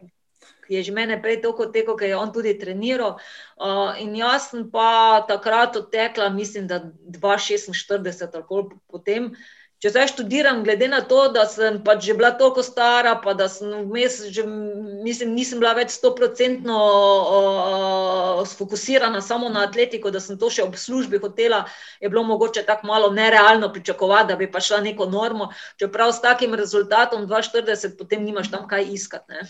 Je že mene prej toliko teko, ker je on tudi treniral. Uh, in jaz sem pa takrat odtekla, mislim, da 2,46 ali koliko potem. Uh, Če zdaj študiram, glede na to, da sem pač že bila toliko stara, pa da sem vmes, že, mislim, nisem bila več stoprocentno sfokusirana samo na atletiko, da sem to še ob službi hotela, je bilo mogoče tako malo nerealno pričakovati, da bi pa šla neko normo. Čeprav s takim rezultatom 2,40, potem nimaš tam kaj iskati.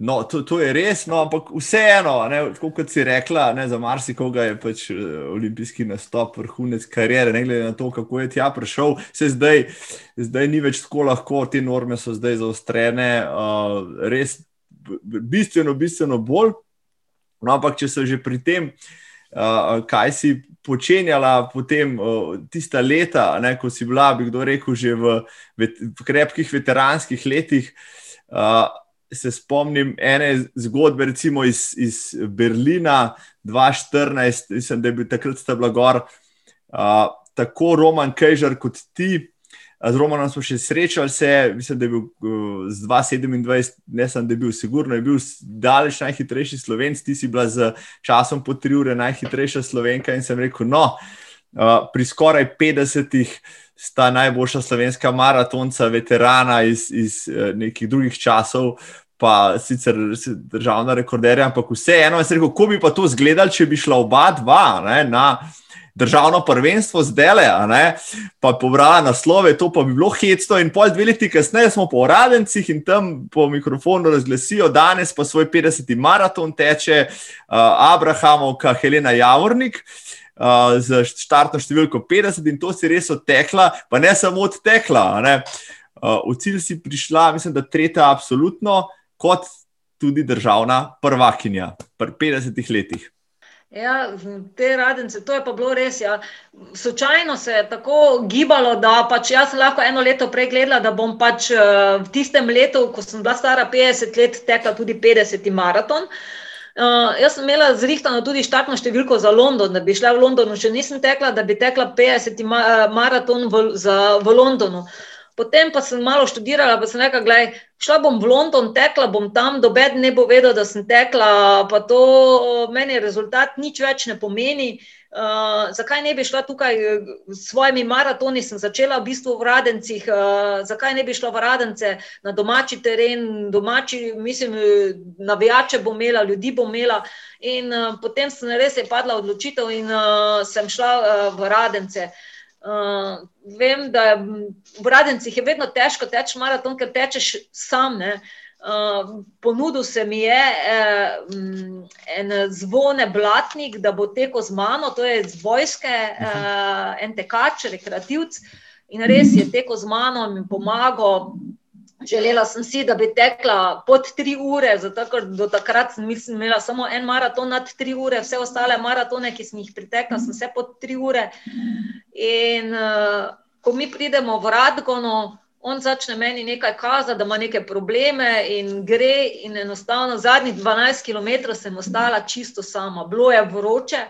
No, to, to je res, no, ampak vseeno, kot si rekla, ne, za marsikoga je pač uh, olimpijski nastop vrhunec karijere, ne glede na to, kako je tja prišel. Se zdaj, zdaj ni več tako lahko, te norme so zdaj zaostrene, uh, res bistveno, bistveno bolj. No, ampak če so že pri tem, uh, kaj si počenjala potem uh, tista leta, ne, ko si bila, bi kdo rekel, že v, v krepkih veteranskih letih. Uh, se spomnim ene zgodbe, recimo iz, iz Berlina 2014, mislim, da je bil takrat sta gor, uh, tako Roman Kejžar kot ti. Z Romanom smo še srečali, se, mislim, da je bil uh, z 2,27, ne sem, da je bil, sigurno je bil daleč najhitrejši slovenc, ti si bila z časom po tri ure najhitrejša slovenka in sem rekel, no, uh, pri skoraj 50-ih sta najboljša slovenska maratonca, veterana iz, iz uh, nekih drugih časov, pa sicer državna rekorderja, ampak vseeno, jaz rekel, kako bi pa to izgledalo, če bi šla oba dva ne, na državno prvenstvo zdaj, pa pobrala naslove, to pa bi bilo hecno. In pol dve leti kasneje smo po uradencih in tam po mikrofonu razglasijo, danes pa svoj 50. maraton teče uh, Abrahamovka Helena Javornik. Uh, z štartno številko 50, in to si res odtekla, pa ne samo odtekla. Ne? Uh, v cilj si prišla, mislim, da tretja, absolutno, uh, kot tudi državna prvakinja pri 50 letih. Ja, te radence, to je pa bilo res. Ja. Slučajno se je tako gibalo, da pač jaz lahko eno leto prej gledala, da bom pač eh, v tistem letu, ko sem bila stara 50 let, tekla tudi 50 maraton. Uh, jaz sem imela zrihtano tudi štartno številko za London, da bi šla v Londonu, še nisem tekla, da bi tekla 50 ma maraton v, za, v Londonu. Uh, Potem pa sem malo študirala, pa sem rekla, gledaj, šla bom v London, tekla bom tam, doben ne bo vedel, da sem tekla, pa to meni rezultat nič več ne pomeni. Uh, zakaj ne bi šla tukaj s svojimi maratoni? Sem začela v bistvu v Radencih, uh, zakaj ne bi šla v Radence na domači teren, domači, mislim, navijače bom imela, ljudi bom imela. In uh, potem sem res je padla odločitev in uh, sem šla uh, v Radence. Uh, Uh, vem, da je v Radencih je vedno težko teči maraton, ker tečeš sam. Uh, ponudil se mi je uh, en zvone blatnik, da bo tekel z mano, to je iz vojske, uh, en tekač, rekreativc. In res je tekel z mano in pomagal. Želela sem si, da bi tekla pod tri ure, zato ker do takrat sem imela samo en maraton nad tri ure, vse ostale maratone, ki sem jih pritekla, sem vse pod tri ure. In uh, ko mi pridemo v Radgono, on začne meni nekaj kazati, da ima neke probleme in gre in enostavno zadnjih 12 km sem ostala čisto sama, bilo je vroče.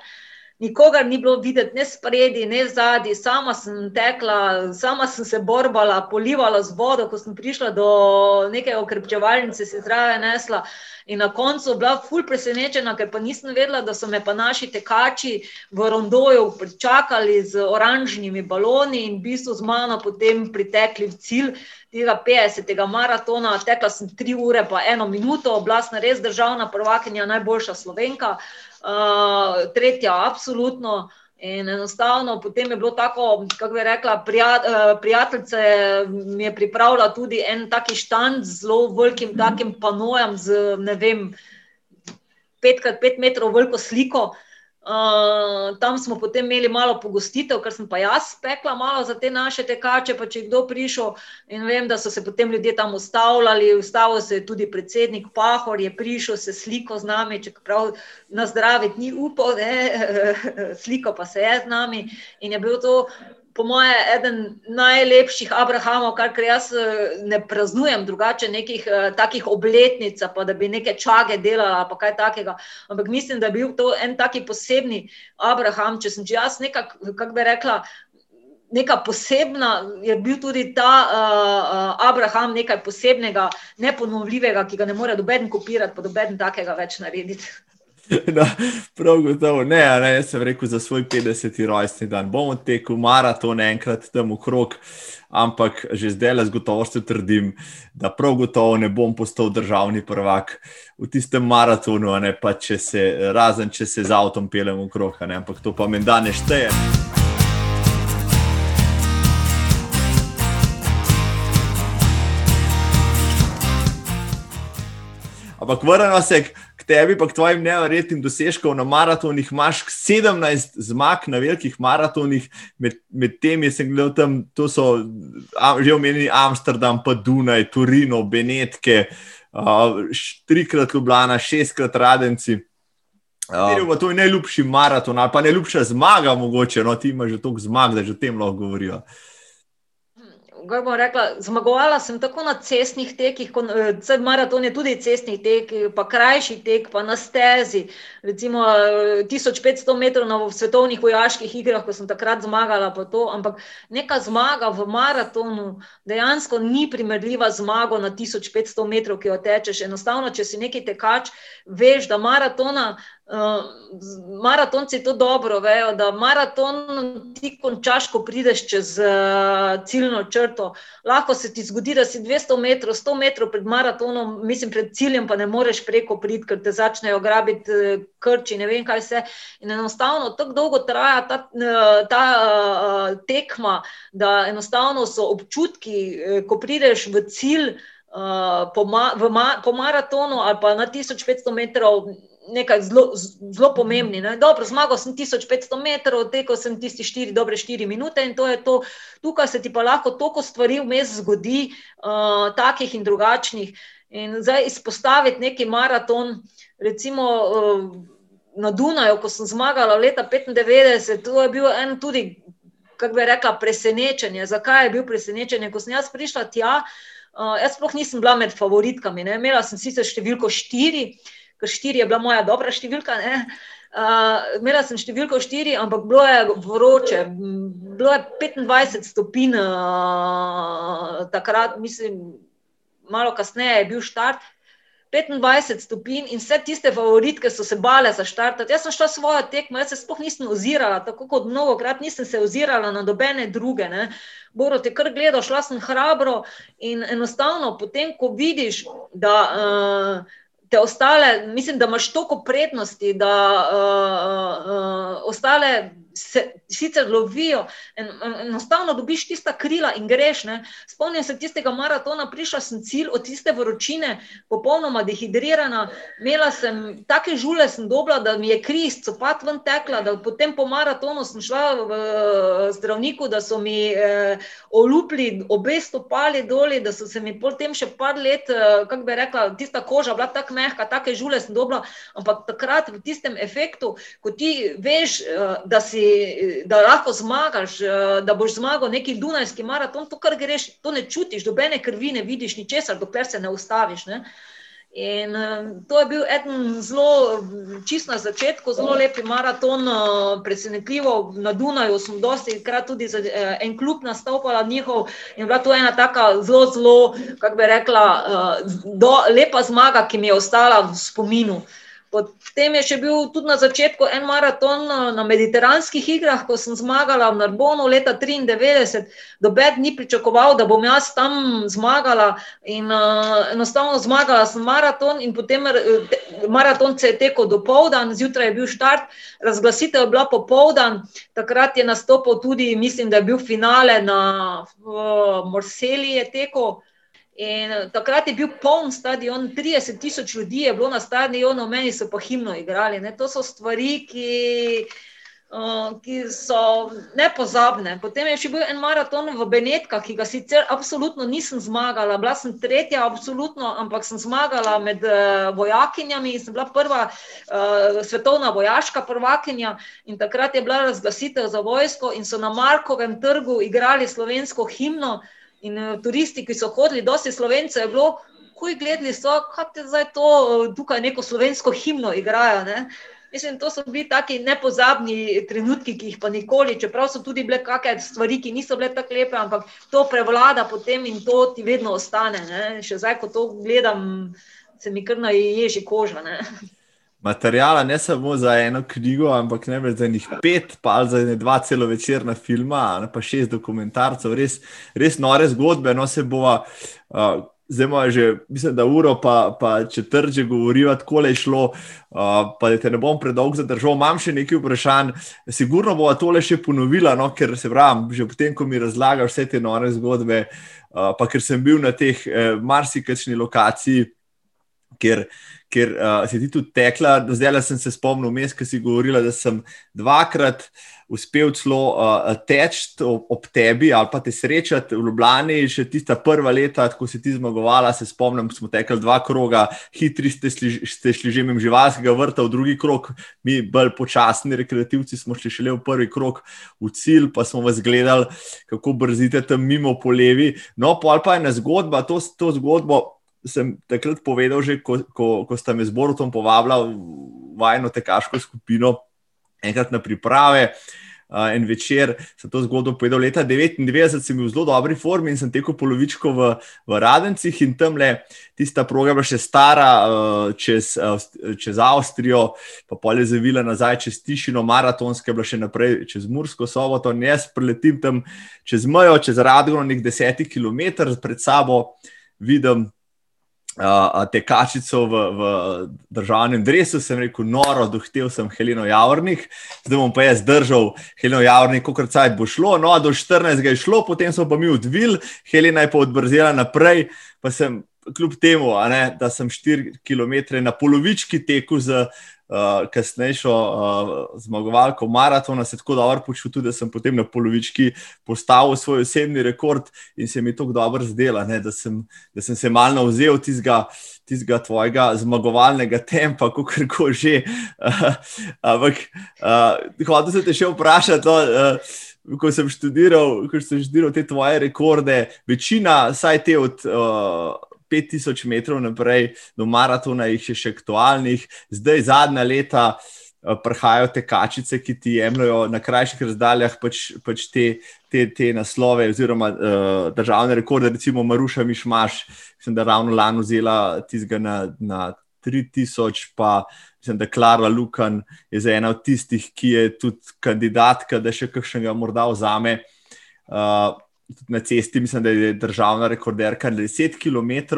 Nikogar ni bilo videti, ne spredi, ne zadnji, sama sem tekla, sama sem se borbala, polivala z vodo, ko sem prišla do neke okrepčevalnice, se zraven nesla. In na koncu bila ful presenečena, ker pa nisem vedela, da so me pa naši tekači v rondoju pričakali z oranžnimi baloni in v bistvu z mano potem pritekli v cilj tega 50. maratona. Tekla sem tri ure pa eno minuto, bila sem res državna prvakinja, najboljša slovenka. Uh, tretja, absolutno. In enostavno, potem je bilo tako, kako bi rekla, prijat, uh, prijateljica mi je pripravila tudi en taki štand z zelo velikim takim panojem, z ne vem, pet krat pet metrov veliko sliko. Uh, tam smo potem imeli malo pogostitev, ker sem pa jaz spekla malo za te naše tekače. Pa če je kdo prišel in vem, da so se potem ljudje tam ustavljali, ustavil se je tudi predsednik Pahor, je prišel se sliko z nami, čeprav na zdravje ni upal, sliko pa se je z nami. In je bil to po moje, eden najlepših Abrahamov, kar jaz eh, ne praznujem, drugače nekih uh, takih obletnic, pa da bi neke čage delala ali kaj takega. Ampak mislim, da je bil to en taki posebni Abraham, če sem če jaz nekako, kako bi rekla. Neka posebna je bil tudi ta uh, Abraham, nekaj posebnega, neponovljivega, ki ga ne more doben kopirati, pa doben takega več narediti. No, prav gotovo. Ne, ne, jaz sem rekel za svoj 50. rojstni dan. Bomo tekel maraton enkrat tam okrog, ampak že zdaj le z gotovostjo trdim, da prav gotovo ne bom postal državni prvak v tistem maratonu, ne, če se, razen če se z avtom peljem okrog, ne, ampak to pa meni danes šteje. Ampak vrnemo se k tebi, pa k tvojim nevrjetnim dosežkom na maratonih, imaš 17 zmag na velikih maratonih, med, med temi sem gledal tam, to so že omenjeni Amsterdam, pa Dunaj, Turino, Benetke, uh, trikrat Ljubljana, šestkrat Radenci. Uh, to je najljubši maraton, ali pa najljubša zmaga, mogoče, no, ti imaš že toliko zmag, da že o tem lahko govorijo. Uh, kako bom rekla, zmagovala sem tako na cestnih tekih, kot eh, maraton je tudi cestnih tek, pa krajši tek, pa na stezi. Recimo 1500 eh, metrov na svetovnih vojaških igrah, ko sem takrat zmagala, pa to. Ampak neka zmaga v maratonu dejansko ni primerljiva zmago na 1500 metrov, ki jo tečeš. Enostavno, če si neki tekač, veš, da maratona. Uh, maratonci to dobro vejo, da maraton ti končaš, ko prideš čez uh, ciljno črto. Lahko se ti zgodi, da si 200 metrov, 100 metrov pred maratonom, mislim, pred ciljem, pa ne moreš preko priti, ker te začnejo grabiti uh, krči, ne vem kaj vse. In enostavno tako dolgo traja ta, uh, ta uh, tekma, da enostavno so občutki, uh, ko prideš v cilj. Uh, po, ma, ma, po maratonu ali pa na 1500 metrov, nekaj zelo, zelo pomembni. Ne? Dobro, zmagal sem 1500 metrov, tekel sem tisti 4, dobre 4 minute in to je to. Tukaj se ti pa lahko toliko stvari vmes zgodi, uh, takih in drugačnih. In zdaj izpostaviti neki maraton, recimo uh, na Dunaju, ko sem zmagala leta 95, to je bil en tudi, kako bi rekla, presenečenje. Zakaj je bil presenečenje? Ko sem jaz prišla tja, uh, jaz sploh nisem bila med favoritkami, ne? imela sem sicer številko 4 ker štiri je bila moja dobra številka. Uh, imela sem številko štiri, ampak bilo je vroče, bilo je 25 stopinj, uh, takrat, mislim, malo kasneje je bil štart. 25 stopinj in vse tiste favoritke so se bale za štartati. Jaz sem šla svojo tekmo, jaz se sploh nisem ozirala, tako kot mnogo krat nisem se ozirala na dobene druge. Ne. Boro te kar gledal, šla sem hrabro in enostavno potem, ko vidiš, da. Uh, te ostale, mislim, da imaš toliko prednosti, da uh, uh, ostale se sicer lovijo, en, enostavno dobiš tista krila in greš. Ne. Spomnim se tistega maratona, prišla sem cilj od tiste vročine, popolnoma dehidrirana, imela sem take žule, sem dobila, da mi je kri iz copat ven tekla, da potem po maratonu sem šla v zdravniku, da so mi eh, olupli obe stopali doli, da so se mi potem še par let, eh, kako bi rekla, tista koža bila tako mehka, take žule sem dobila, ampak takrat v tistem efektu, ko ti veš, eh, da si da lahko zmagaš, da boš zmagal neki Dunajski maraton, to, kar greš, to ne čutiš, dobene krvi ne vidiš, ničesar, dokler se ne ustaviš. Ne? In uh, to je bil eden zelo, čist na začetku, zelo lepi maraton, uh, presenetljivo. Na Dunaju sem dosti krat tudi za en klub nastopala njihov in bila to ena taka zelo, zelo, kako bi rekla, do, lepa zmaga, ki mi je ostala v spominu. Uh, Potem je še bil tudi na začetku en maraton eh, na mediteranskih igrah, ko sem zmagala v Narbonu leta 1993. Dobed ni pričakoval, da bom jaz tam zmagala in uh, enostavno zmagala sem maraton in potem eh, te, maraton se je tekel do povdan, zjutraj je bil štart, razglasitev je bila popovdan, takrat je nastopil tudi, mislim, da je bil finale na uh, Morseli je tekel. In eh, takrat je bil poln stadion, 30 tisoč ljudi je bilo na stadionu, meni so pa himno igrali. Ne. To so stvari, ki, uh, ki so nepozabne. Potem je še bil en maraton v Benetkah, ki ga sicer absolutno nisem zmagala. Bila sem tretja, absolutno, ampak sem zmagala med uh, vojakinjami in sem bila prva uh, svetovna vojaška prvakinja. In takrat je bila razglasitev za vojsko in so na Markovem trgu igrali slovensko himno. In uh, turisti, ki so hodili, dosti slovencev je bilo, jih gledali, so, kaj te zdaj to uh, tukaj neko slovensko himno igrajo. Ne? Mislim, to so bili taki nepozabni trenutki, ki jih pa nikoli, čeprav so tudi bile kakšne stvari, ki niso bile tako lepe, ampak to prevlada potem in to ti vedno ostane. Ne? Še zdaj, ko to gledam, se mi kar na ježi koža. Ne? Materijala, ne samo za eno knjigo, ampak ne več za njih pet, pa za ne dva celovečerna filma, ne pa šest dokumentarcev, res, res nore zgodbe. No, se bova, uh, zdaj imamo že, mislim, da uro, pa, pa četrt že govoriva, tako je šlo, uh, pa da te ne bom predolgo zadržal. Imam še nekaj vprašanj, sigurno bova tole še ponovila, no, ker se pravim, že potem, ko mi razlagaš vse te nore zgodbe, uh, pa ker sem bil na teh eh, marsikajšni lokaciji, kjer ker uh, si ti tudi tekla. Zdaj sem se spomnil, mes, ki si govorila, da sem dvakrat uspel celo uh, teči ob tebi ali pa te srečati v Ljubljani, še tista prva leta, ko si ti zmagovala. Se spomnim, smo tekli dva kroga, hitri ste, sli, ste šli že mimo živalskega vrta, v drugi krog, mi bolj počasni rekreativci smo šli šele v prvi krog v cilj, pa smo vas gledali, kako brzite tam mimo po levi. No, pa pa je ena zgodba, to, to zgodbo sem takrat povedal, že ko, ko, ko sta me z Borutom povabila v vajno tekaško skupino, enkrat na priprave. Uh, en večer sem to zgodbo povedal. Leta 1999 sem bil v zelo dobri formi in sem tekel polovičko v, v Radencih, in tam le tista proga, še stara, uh, čez, uh, čez Avstrijo, pa polje zavila nazaj čez Tišino, maratonske, bila še naprej čez Mursko soboto. In jaz preletim tam čez mejo, čez Radgono, nek desetih km pred sabo, vidim uh, tekačico v, v državnem drevesu, sem rekel, noro, dohtel sem Heleno Javornik, zdaj bom pa jaz držal Heleno Javornik, koliko cajt bo šlo. No, do 14. je šlo, potem smo pa mi odvil, Helena je pa odbrzela naprej, pa sem. Kljub temu, ne, da sem 4 km na polovički teku z uh, kasnejšo uh, zmagovalko maratona, se tako dobro počutil, da sem potem na polovički postavil svoj osebni rekord in se mi to dobro zdelo, da, da sem se malo vzel tistega. Tistega tvojega zmagovalnega tempa, kako kar že. Ampak, uh, hotel sem te še vprašati, no, uh, ko sem študiral, ko sem študiral te tvoje rekorde, večina, saj te od uh, 5000 metrov naprej, do maratona jih je še aktualnih, zdaj zadnja leta. Eh, prihajajo te kačice, ki ti jemljajo na krajših razdaljah pač, pač te, te, te naslove, oziroma uh, državne rekorde, recimo Maruša Mišmaš, mislim, da ravno lani vzela tistega na, na 3000, pa mislim, da Klara Lukan je za ena od tistih, ki je tudi kandidatka, da še kakšnega morda vzame. Uh, na cesti, mislim, da je državna rekorderka 10 km,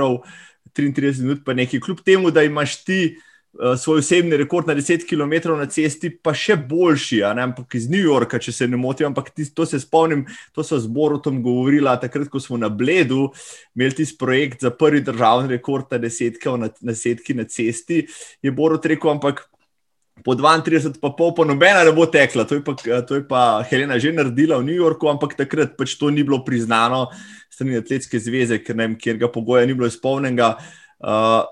33 minut, pa nekaj. Kljub temu, da imaš ti uh, svoj osebni rekord na 10 km na cesti, pa še boljši, ne, ampak iz New Yorka, če se ne motim. Ampak ti, to se spomnim, to so z Borutom govorila, takrat, ko smo na Bledu imeli tisti projekt za prvi državni rekord na desetki na, na, na cesti, je Borut rekel, ampak po 32, pa pol, pa nobena ne bo tekla. To je, pa, to je pa Helena že naredila v New Yorku, ampak takrat pač to ni bilo priznano strani Atletske zveze, ker ne vem, kjer ga pogoja ni bilo izpolnjenega. Uh,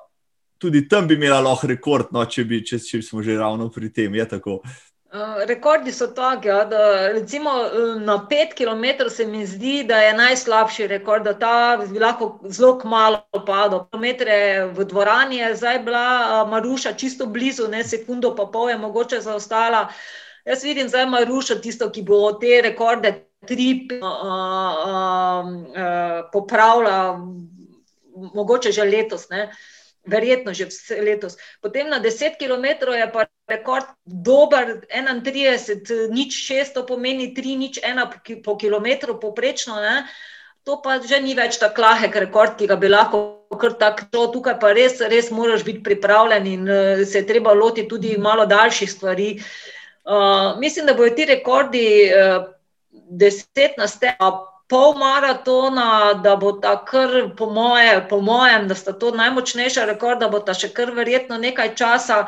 tudi tam bi imela lahko rekord, no, če, bi, če, če smo že ravno pri tem. Uh, rekordi so taki, ja, da recimo na pet km se mi zdi, da je najslabši rekord, da ta bi lahko zelo malo padel. Kilometre v dvorani je zdaj bila Maruša čisto blizu, ne sekundo pa pol je mogoče zaostala. Jaz vidim zdaj Maruša tisto, ki bo te rekorde tri uh, uh, uh, popravila, mogoče že letos. Ne verjetno že letos. Potem na 10 km je pa rekord dober, 31, nič 6, to pomeni 3, nič 1 po kilometru poprečno. Ne? To pa že ni več tako lahek rekord, ki ga bi lahko kar tako. Tukaj pa res, res moraš biti pripravljen in se je treba loti tudi malo daljših stvari. Uh, mislim, da bodo ti rekordi uh, deset na stepu pol maratona, da bo ta kar, po, moje, po mojem, da sta to najmočnejša rekorda, da bo ta še kar verjetno nekaj časa,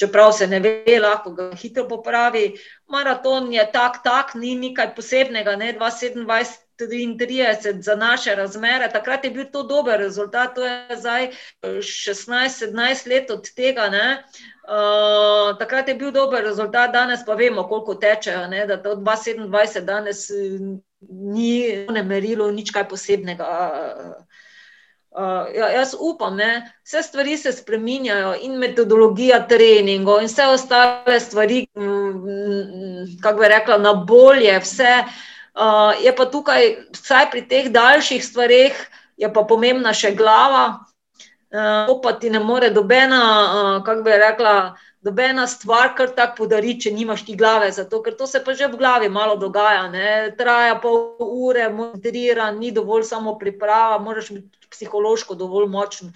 čeprav se ne ve, lahko ga hitro popravi. Maraton je tak, tak, ni nekaj posebnega, ne 227. 33 za naše razmere, takrat je bil to dober rezultat, to je zdaj 16-17 let od tega. Uh, takrat je bil dober rezultat, danes pa vemo, koliko tečejo. Ne? Da to 227 danes ni ne merilo, nič kaj posebnega. Uh, ja, jaz upam, da vse stvari se spremenjajo, in metodologija treningov, in vse ostale stvari, kako bi rekla, na bolje. Vse, uh, je pa tukaj, vsaj pri teh daljših stvareh, je pa pomembna še glava. Uh, pa ti ne more dobena, uh, kako bi rekla, nobena stvar, kar tako podari, če nimaš ti glave. Zato, ker to se pa že v glavi malo dogaja. Ne? Traja pol ure, moderira, ni dovolj samo priprava, moraš biti psihološko dovolj močen.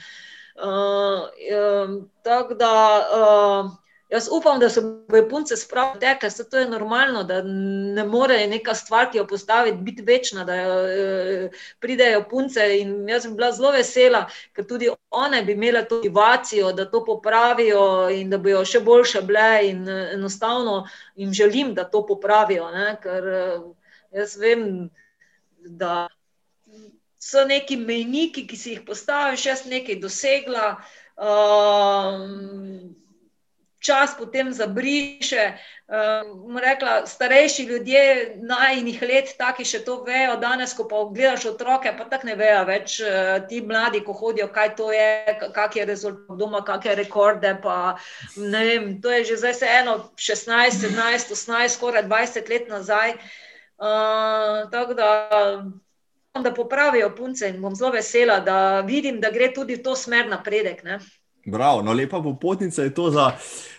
Uh, um, tako da. Uh, Jaz upam, da se bodo punce spravili tekle, se to je normalno, da ne more neka stvar, ki jo postaviti, biti večna, da e, pridejo punce in jaz bi bila zelo vesela, ker tudi one bi imele to motivacijo, da to popravijo in da bojo še boljše bile in enostavno jim želim, da to popravijo, ne? ker eh, jaz vem, da so neki mejniki, ki si jih postavim, še nekaj dosegla. Um, čas potem zabriše. Um, rekla, starejši ljudje najnih let, taki še to vejo, danes, ko pa gledaš otroke, pa tako ne vejo več uh, ti mladi, ko hodijo, kaj to je, kak je rezultat doma, kakšne rekorde. Pa, vem, to je že zdaj se eno 16, 17, 18, skoraj 20 let nazaj. Uh, tako da. Da popravijo punce in bom zelo vesela, da vidim, da gre tudi v to smer napredek. Ne? Bravo, no, lepa popotnica je to za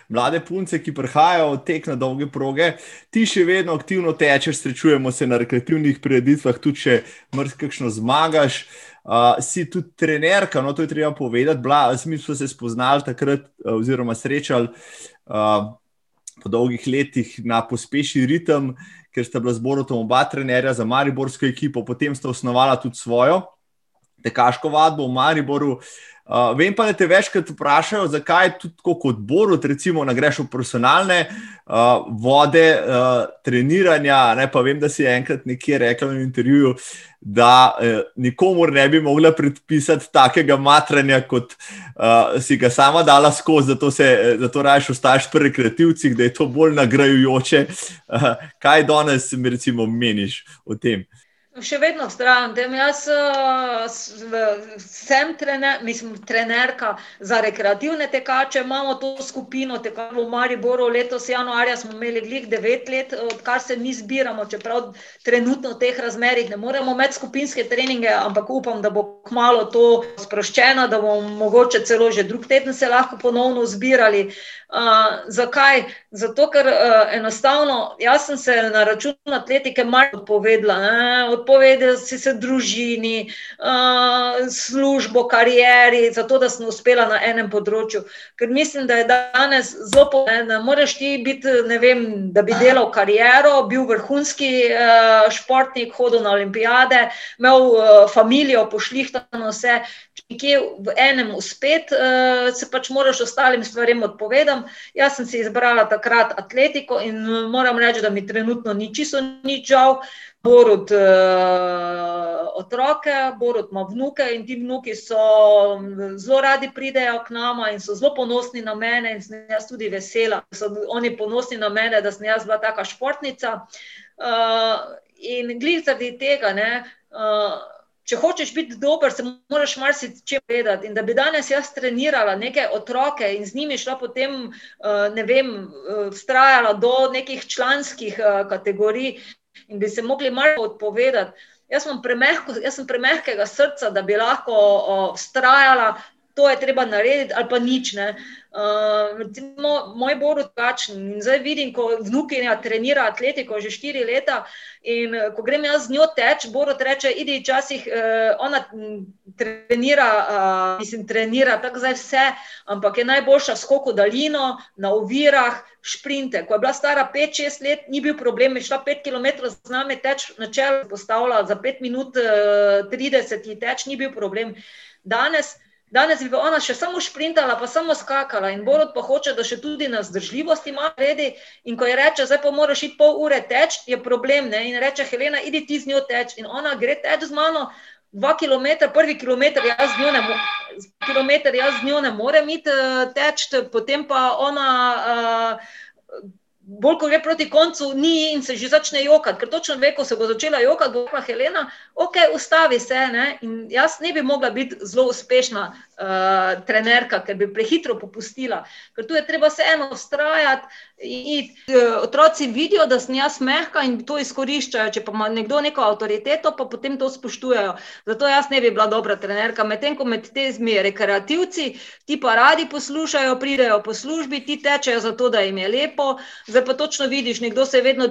mlade punce, ki prihajajo od tek na dolge proge. Ti še vedno aktivno tečeš, srečujemo se na rekreativnih prireditvah, tudi če mrzkakšno zmagaš. Uh, si tudi trenerka, no to je treba povedati. Bila, mi smo se spoznali takrat, oziroma srečali uh, po dolgih letih na pospeši ritem, ker sta bila zborom oba trenerja za Mariborsko ekipo, potem sta osnovala tudi svojo tekaško vadbo v Mariboru. Uh, Uh, vem pa, da te večkrat vprašajo, zakaj tudi kot Borut, recimo, ne greš v profesionalne uh, vode, uh, treniranja. Ne, pa vem, da si enkrat nekje rekel v intervjuju, da uh, nikomor ne bi mogla predpisati takega matranja, kot uh, si ga sama dala skozi, zato, zato rajš ostaješ pri rekreativcih, da je to bolj nagrajujoče. Uh, kaj danes, recimo, meniš o tem? Še vedno vztrajam tem. Jaz uh, sem trener, mislim, trenerka za rekreativne tekače, imamo to skupino tekačev v Mariboru. Letos januarja smo imeli glih devet let, odkar se mi zbiramo, čeprav trenutno v teh razmerih ne moremo imeti skupinske treninge, ampak upam, da bo kmalo to sproščeno, da bomo mogoče celo že drug teden se lahko ponovno zbirali. Uh, zakaj? Zato, ker uh, enostavno jaz sem se na račun atletike malo odpovedala. Ne? odpovedal si se družini, uh, službo, karieri, zato da sem uspela na enem področju. Ker mislim, da je danes zelo pomembno. Moraš ti biti, ne vem, da bi delal kariero, bil vrhunski uh, športnik, hodil na olimpijade, imel uh, familijo, pošlihtano vse. Če nekje v enem uspet, uh, se pač moraš ostalim stvarem odpovedati, turizem. Jaz sem si izbrala takrat atletiko in moram reči, da mi trenutno ni čisto nič žal. Borut uh, otroke, Borut ima vnuke in ti vnuki so zelo radi pridejo k nama in so zelo ponosni na mene in sem jaz tudi vesela, da so oni ponosni na mene, da sem jaz bila taka športnica. Uh, in glih zaradi tega, ne, uh, če hočeš biti dober, se moraš marsikaj vedeti. In da bi danes jaz trenirala neke otroke in z njimi šla potem, uh, ne vem, vztrajala do nekih članskih uh, kategorij, in bi se mogli malo odpovedati. Jaz, premehko, jaz sem premehkega srca, da bi lahko ustrajala, to je treba narediti, ali pa nič. Ne. Uh, recimo, moj bor odkačen in zdaj vidim, ko vnukinja trenira atletiko že štiri leta in eh, ko grem jaz z njo teč, bor odreče, idi včasih, uh, ona trenira, uh, mislim, trenira tako zdaj vse, ampak je najboljša skoko daljino, na ovirah, šprinte. Ko je bila stara 5-6 let, ni bil problem, je šla 5 km z nami teč, na čelu postavila za 5 minut uh, 30 teč, ni bil problem. Danes Danes bi ona še samo šprintala, pa samo skakala in Borod pa hoče, da še tudi na zdržljivosti ima redi. In ko je reče, zdaj pa moraš iti pol ure teč, je problem. Ne? In reče, Helena, idi ti z njo teč. In ona gre teč z mano, dva km, prvi kilometr, jaz z njo ne, mo kilometr, jaz z njo ne morem iti uh, teč, potem pa ona. Uh, bolj ko gre proti koncu, ni in se že začne jokati, ker točno ve, ko se bo začela jokati, bo rekla Helena, ok, ustavi se. Ne? Jaz ne bi mogla biti zelo uspešna uh, trenerka, ker bi prehitro popustila, ker tu je treba se eno ustrajati. Uh, otroci vidijo, da sem jaz mehka in to izkoriščajo. Če pa ima nekdo neko avtoriteto, pa potem to spoštujejo. Zato jaz ne bi bila dobra trenerka. Medtem ko med temi rekreativci, ti pa radi poslušajo, pridejo po službi, ti tečejo zato, da jim je lepo. Zdaj pa točno vidiš, nekdo se vedno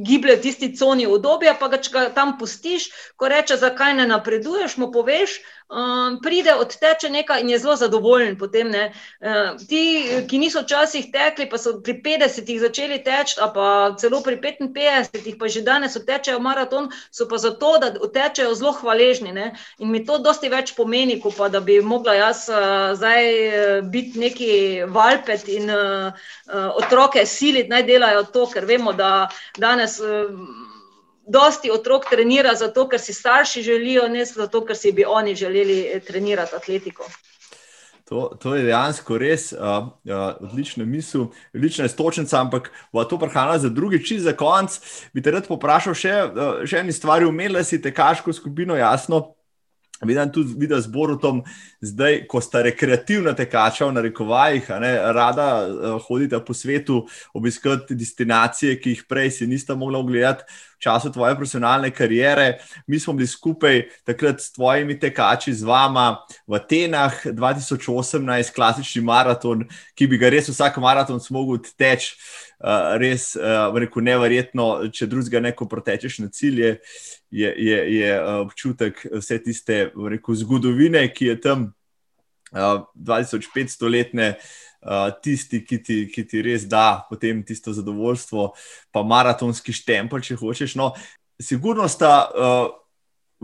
giblje v tisti coni obdobja, pa ga tam pustiš, ko reče, zakaj ne napreduješ, mu poveš, um, pride, odteče nekaj in je zelo zadovoljen. Potem, uh, ti, ki niso včasih tekli, pa so pri 50-ih začeli teči, pa celo pri 55-ih, pa že danes odtečejo maraton, so pa zato, da odtečejo zelo hvaležni. Ne? In mi to dosti več pomeni, kot pa da bi mogla jaz uh, zdaj uh, biti neki valpet in uh, uh, otroke siliti, naj delajo to, ker vemo, da danes. Uh, dosti otrok trenira zato, ker si starši želijo, ne zato, ker si bi oni želeli eh, trenirati atletiko. To, to je dejansko res uh, uh, odlična misel, odlična istočnica, ampak bo to prehranila za drugi čas, za konec. Bi te rad poprašal še, uh, še eno stvar, umela si te kaško skupino, jasno. Vidim tudi video z Borutom, zdaj, ko sta rekreativna tekača, v narekovajih, ne, rada uh, hodita po svetu, obiskati destinacije, ki jih prej si nista mogla ogledati v času tvoje profesionalne kariere. Mi smo bili skupaj takrat s tvojimi tekači, z vama v Atenah 2018, klasični maraton, ki bi ga res vsak maraton smogel teči. Uh, res, uh, rekel, neverjetno, če drugega neko protečeš na cilje, je, je, je uh, občutek vse tiste rekel, zgodovine, ki je tam uh, 2500-letne, uh, tisti, ki ti, ki ti res da potem tisto zadovoljstvo, pa maratonski štempel, če hočeš. No, sigurno sta. Uh,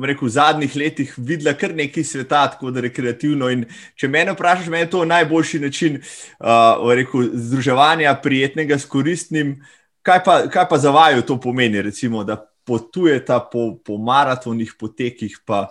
rekel, v zadnjih letih videla kar nekaj sveta, tako da rekreativno. In če me vprašaš, meni je to najboljši način uh, rekel, združevanja prijetnega s koristnim. Kaj pa, kaj pa za vaju to pomeni, recimo, da potujete po, po maratonih, potekih, pa,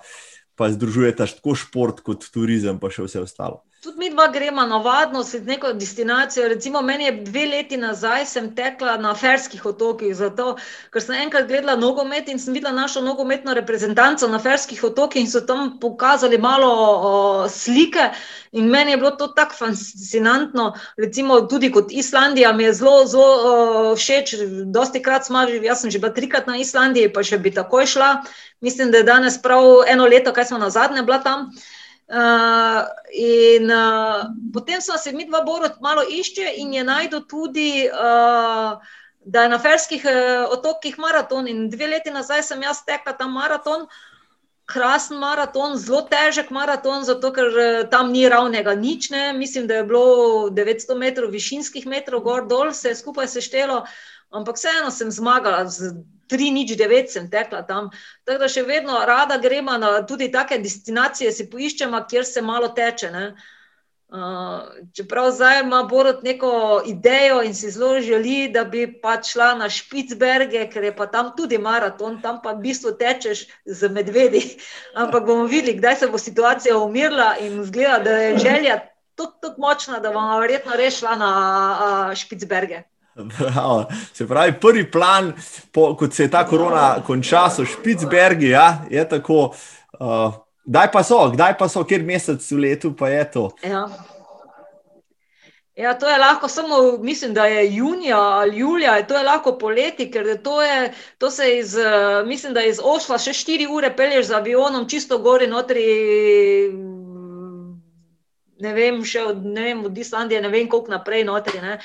pa združujete tako šport kot turizem, pa še vse ostalo? Tudi mi dva gremo navadno z neko destinacijo. Recimo, meni je dve leti nazaj, sem tekla na Ferskih otokih, zato, ker sem enkrat gledala nogomet in sem videla našo nogometno reprezentanco na Ferskih otokih in so tam pokazali malo o, slike. In meni je bilo to tako fascinantno, recimo tudi kot Islandija, mi je zelo, zelo všeč. Dosti krat smo jaz sem že bila trikrat na Islandiji, pa še bi takoj šla. Mislim, da je danes prav eno leto, kaj smo na zadnje bila tam. Uh, in uh, potem smo se mi dva borot malo išče in je najdel tudi, uh, da je na ferskih uh, otokih maraton in dve leti nazaj sem jaz tekla ta maraton, krasen maraton, zelo težek maraton, zato ker uh, tam ni ravnega nič, ne. mislim, da je bilo 900 metrov višinskih metrov gor dol, se je skupaj seštelo, ampak vseeno sem zmagala z tri nič devet sem tekla tam. Tako da še vedno rada gremo na tudi take destinacije, si poiščemo, kjer se malo teče. Ne? Uh, čeprav zdaj ima Borod neko idejo in si zelo želi, da bi pač šla na Špicberge, ker je pa tam tudi maraton, tam pa v bistvu tečeš z medvedi. Ampak bomo videli, kdaj se bo situacija umirila in zgleda, da je želja tako močna, da bomo verjetno rešila na uh, Špicberge. Bravo. Se pravi, prvi plan, po, kot se je ta korona končala, so Špicbergi, ja, je tako. Uh, Kdaj pa so, kdaj pa so, kjer mesec v letu pa je to? Ja. Ja, to je lahko samo, mislim, da je junija ali julija, to je lahko poleti, ker to, je, to se iz, mislim, da iz Osla še štiri ure pelješ z avionom čisto gori notri, ne vem, še od, ne vem, od Islandije, ne vem, koliko naprej notri. Ne.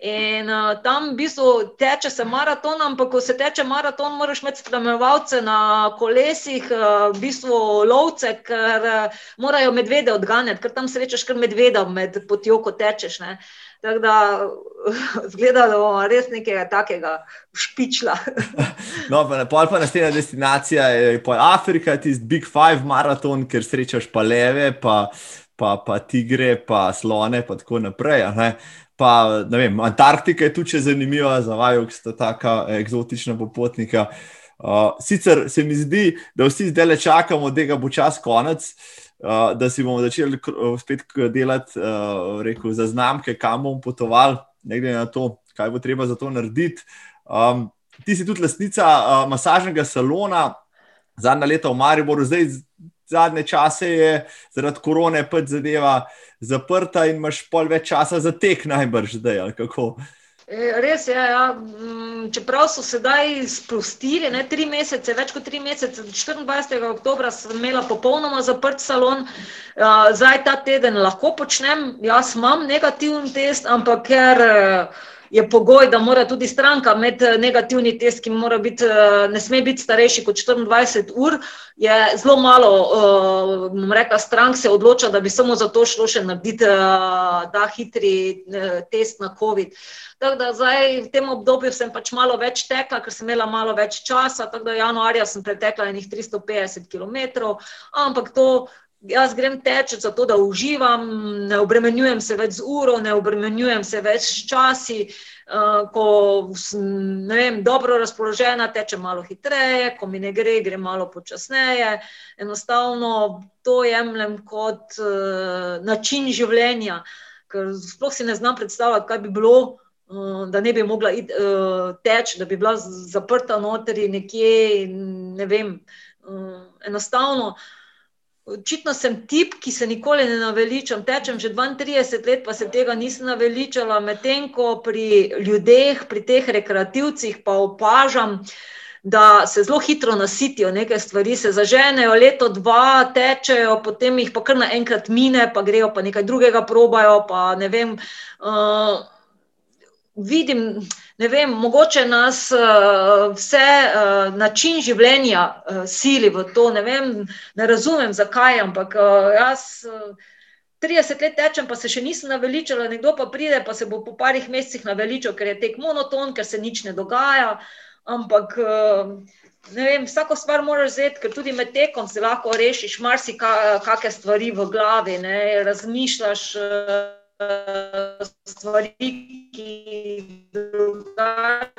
In uh, tam v bistvu teče se maraton, ampak ko se teče maraton, moraš imeti spremljevalce na kolesih, uh, v bistvu lovce, ker uh, morajo medvede odganjati, ker tam srečaš kar medveda med potjo, ko tečeš. Ne. Tako da zgleda, da bomo res nekaj takega špičla. no, pa, pol pa naslednja destinacija je Afrika, tisti Big Five maraton, ker srečaš pa leve, pa, pa, pa tigre, pa slone, pa tako naprej. Pa, vem, Antarktika je tudi zanimiva, za vaju, ki sta tako eksotična popotnika. Uh, sicer se mi zdi, da vsi zdaj le čakamo, da ga bo čas konec, uh, da si bomo začeli spet delati uh, rekel, za znamke, kam bomo potovali, ne glede na to, kaj bo treba za to narediti. Um, ti si tudi lasnica uh, masažnega salona, zadnja leta v Mariboru, zdaj zadnje čase je zaradi korone pač zadeva zaprta in imaš pol več časa za tek, najbrž zdaj. E, res je, ja. Mm, čeprav so sedaj sprostili, ne, tri mesece, več kot tri mesece, 24. oktober sem imela popolnoma zaprt salon, zdaj ta teden lahko počnem, jaz imam negativen test, ampak ker je pogoj, da mora tudi stranka imeti eh, negativni test, ki biti, eh, ne sme biti starejši kot 24 ur, je zelo malo, eh, bom rekla, strank se odloča, da bi samo zato šlo še narediti ta hitri test na COVID. Tako da zdaj v tem obdobju sem pač malo več tekla, ker sem imela malo več časa, tako da januarja sem pretekla enih 350 km, ampak to jaz grem teč zato, da uživam, ne obremenjujem se več z uro, ne obremenjujem se več s časi. Uh, ko sem vem, dobro razpoložena, tečem malo hitreje, ko mi ne gre, gre malo počasneje. Enostavno to jemljem kot uh, način življenja, ker sploh si ne znam predstavljati, kaj bi bilo, uh, da ne bi mogla iti uh, teč, da bi bila zaprta notri nekje. Ne vem, uh, enostavno. Uh, Očitno sem tip, ki se nikoli ne naveličam. Tečem že 32 let, pa se tega nisem naveličala, medtem ko pri ljudeh, pri teh rekreativcih, pa opažam, da se zelo hitro nasitijo neke stvari, se zaženejo, leto, dva, tečejo, potem jih pa kar naenkrat mine, pa grejo pa nekaj drugega, probajo. Pa ne vem. Uh, vidim, ne vem, mogoče nas uh, vse uh, način življenja uh, sili v to. Ne, vem, ne razumem, zakaj, ampak uh, jaz. Uh, 30 let tečem, pa se še nisem naveličala, nekdo pa pride, pa se bo po parih mesecih naveličal, ker je tek monoton, ker se nič ne dogaja. Ampak, ne vem, vsako stvar moraš vzeti, ker tudi med tekom se lahko rešiš, marsikake stvari v glavi, ne, razmišljaš stvari, ki drugače,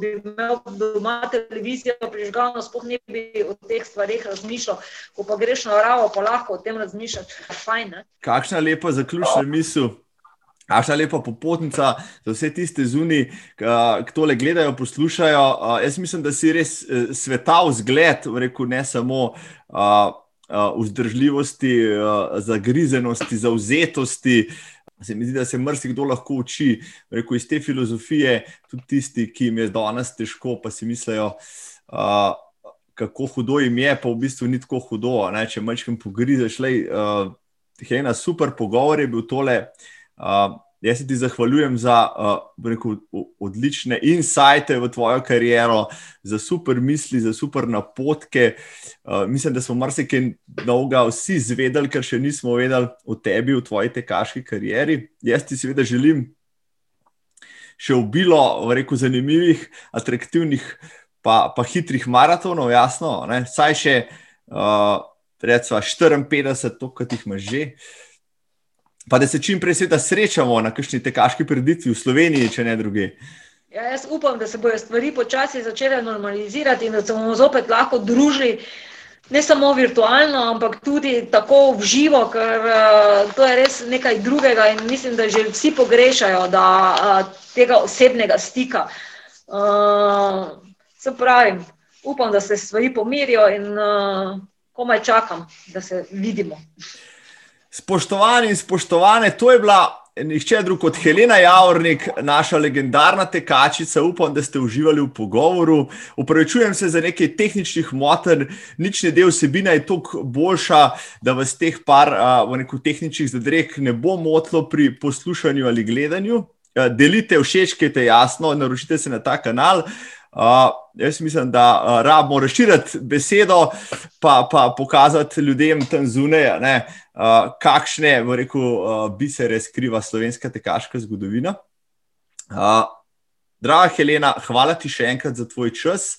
bi imel doma televizijo prižgano, spoh ne bi o teh stvarih razmišljal, ko pa greš na ravo, pa lahko o tem razmišljaš. Fajn, Kakšna lepa zaključna misel. Aša lepa popotnica za vse tiste zunaj, ki tole gledajo, poslušajo. Jaz mislim, da si res e, sveta vzgled, rekel ne samo uh, vzdržljivosti, uh, zagrizenosti, zauzetosti. Se mi zdi, da se marsikdo lahko uči rekel, iz te filozofije, tudi tisti, ki jim je danes težko, pa si mislijo, uh, kako hudo jim je, pa v bistvu ni tako hudo. Ne? Če majčkam pogrizeš, le uh, ena super pogovor, je bil tole. Uh, Jaz se ti zahvaljujem za uh, rekel, odlične insajte v tvojo kariero, za super misli, za super napotke. Uh, mislim, da smo marsikaj novega vsi izvedeli, kar še nismo vedeli o tebi, v tvoji tekaški karieri. Jaz ti seveda želim še obilo, rekel, zanimivih, atraktivnih, pa, pa hitrih maratonov, jasno, ne? saj še. Uh, recimo 54, to, kot jih imaš že. Pa da se čim prej srečamo na kakšni tekaški preditvi v Sloveniji, če ne druge. Ja, jaz upam, da se bodo stvari počasi začele normalizirati in da se bomo zopet lahko družili. Ne samo virtualno, ampak tudi tako v živo, ker uh, to je res nekaj drugega, in mislim, da že vsi pogrešajo da, uh, tega osebnega stika. Uh, se pravi, upam, da se stvari pomirijo in uh, komaj čakam, da se vidimo. Spoštovani in spoštovane, to je bila nihče drug kot Helena Javornik, naša legendarna tekačica. Upam, da ste uživali v pogovoru. Upravičujem se za nekaj tehničnih motenj, nič ne del vsebina je toliko boljša, da vas teh par v nekih tehničnih zadreh ne bo motlo pri poslušanju ali gledanju. Delite všečkajte, jasno, naročite se na ta kanal. Uh, jaz mislim, da uh, rabimo razširiti besedo, pa, pa pokazati ljudem tam zunaj, uh, kakšne rekel, uh, bisere skriva slovenska tekaška zgodovina. Uh, draga Helena, hvala ti še enkrat za tvoj čas,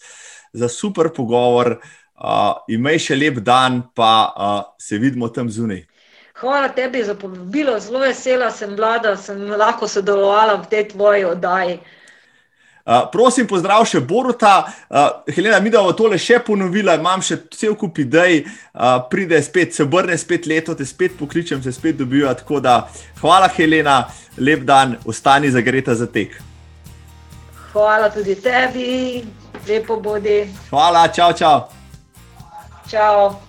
za super pogovor. Uh, imej še lep dan, pa uh, se vidimo tam zunaj. Hvala tebi za povabilo, zelo vesela sem bila, da sem lahko sodelovala v tej tvoji oddaji. Uh, prosim, pozdrav še Boruta. Uh, Helena, mi da bomo tole še ponovila, imam še cel kup idej, uh, pride spet, se obrne spet leto, te spet pokličem, se spet dobijo. Tako da, hvala, Helena, lep dan, ostani zagreta za tek. Hvala tudi tebi, lepo bodi. Hvala, čau, čau. Čau.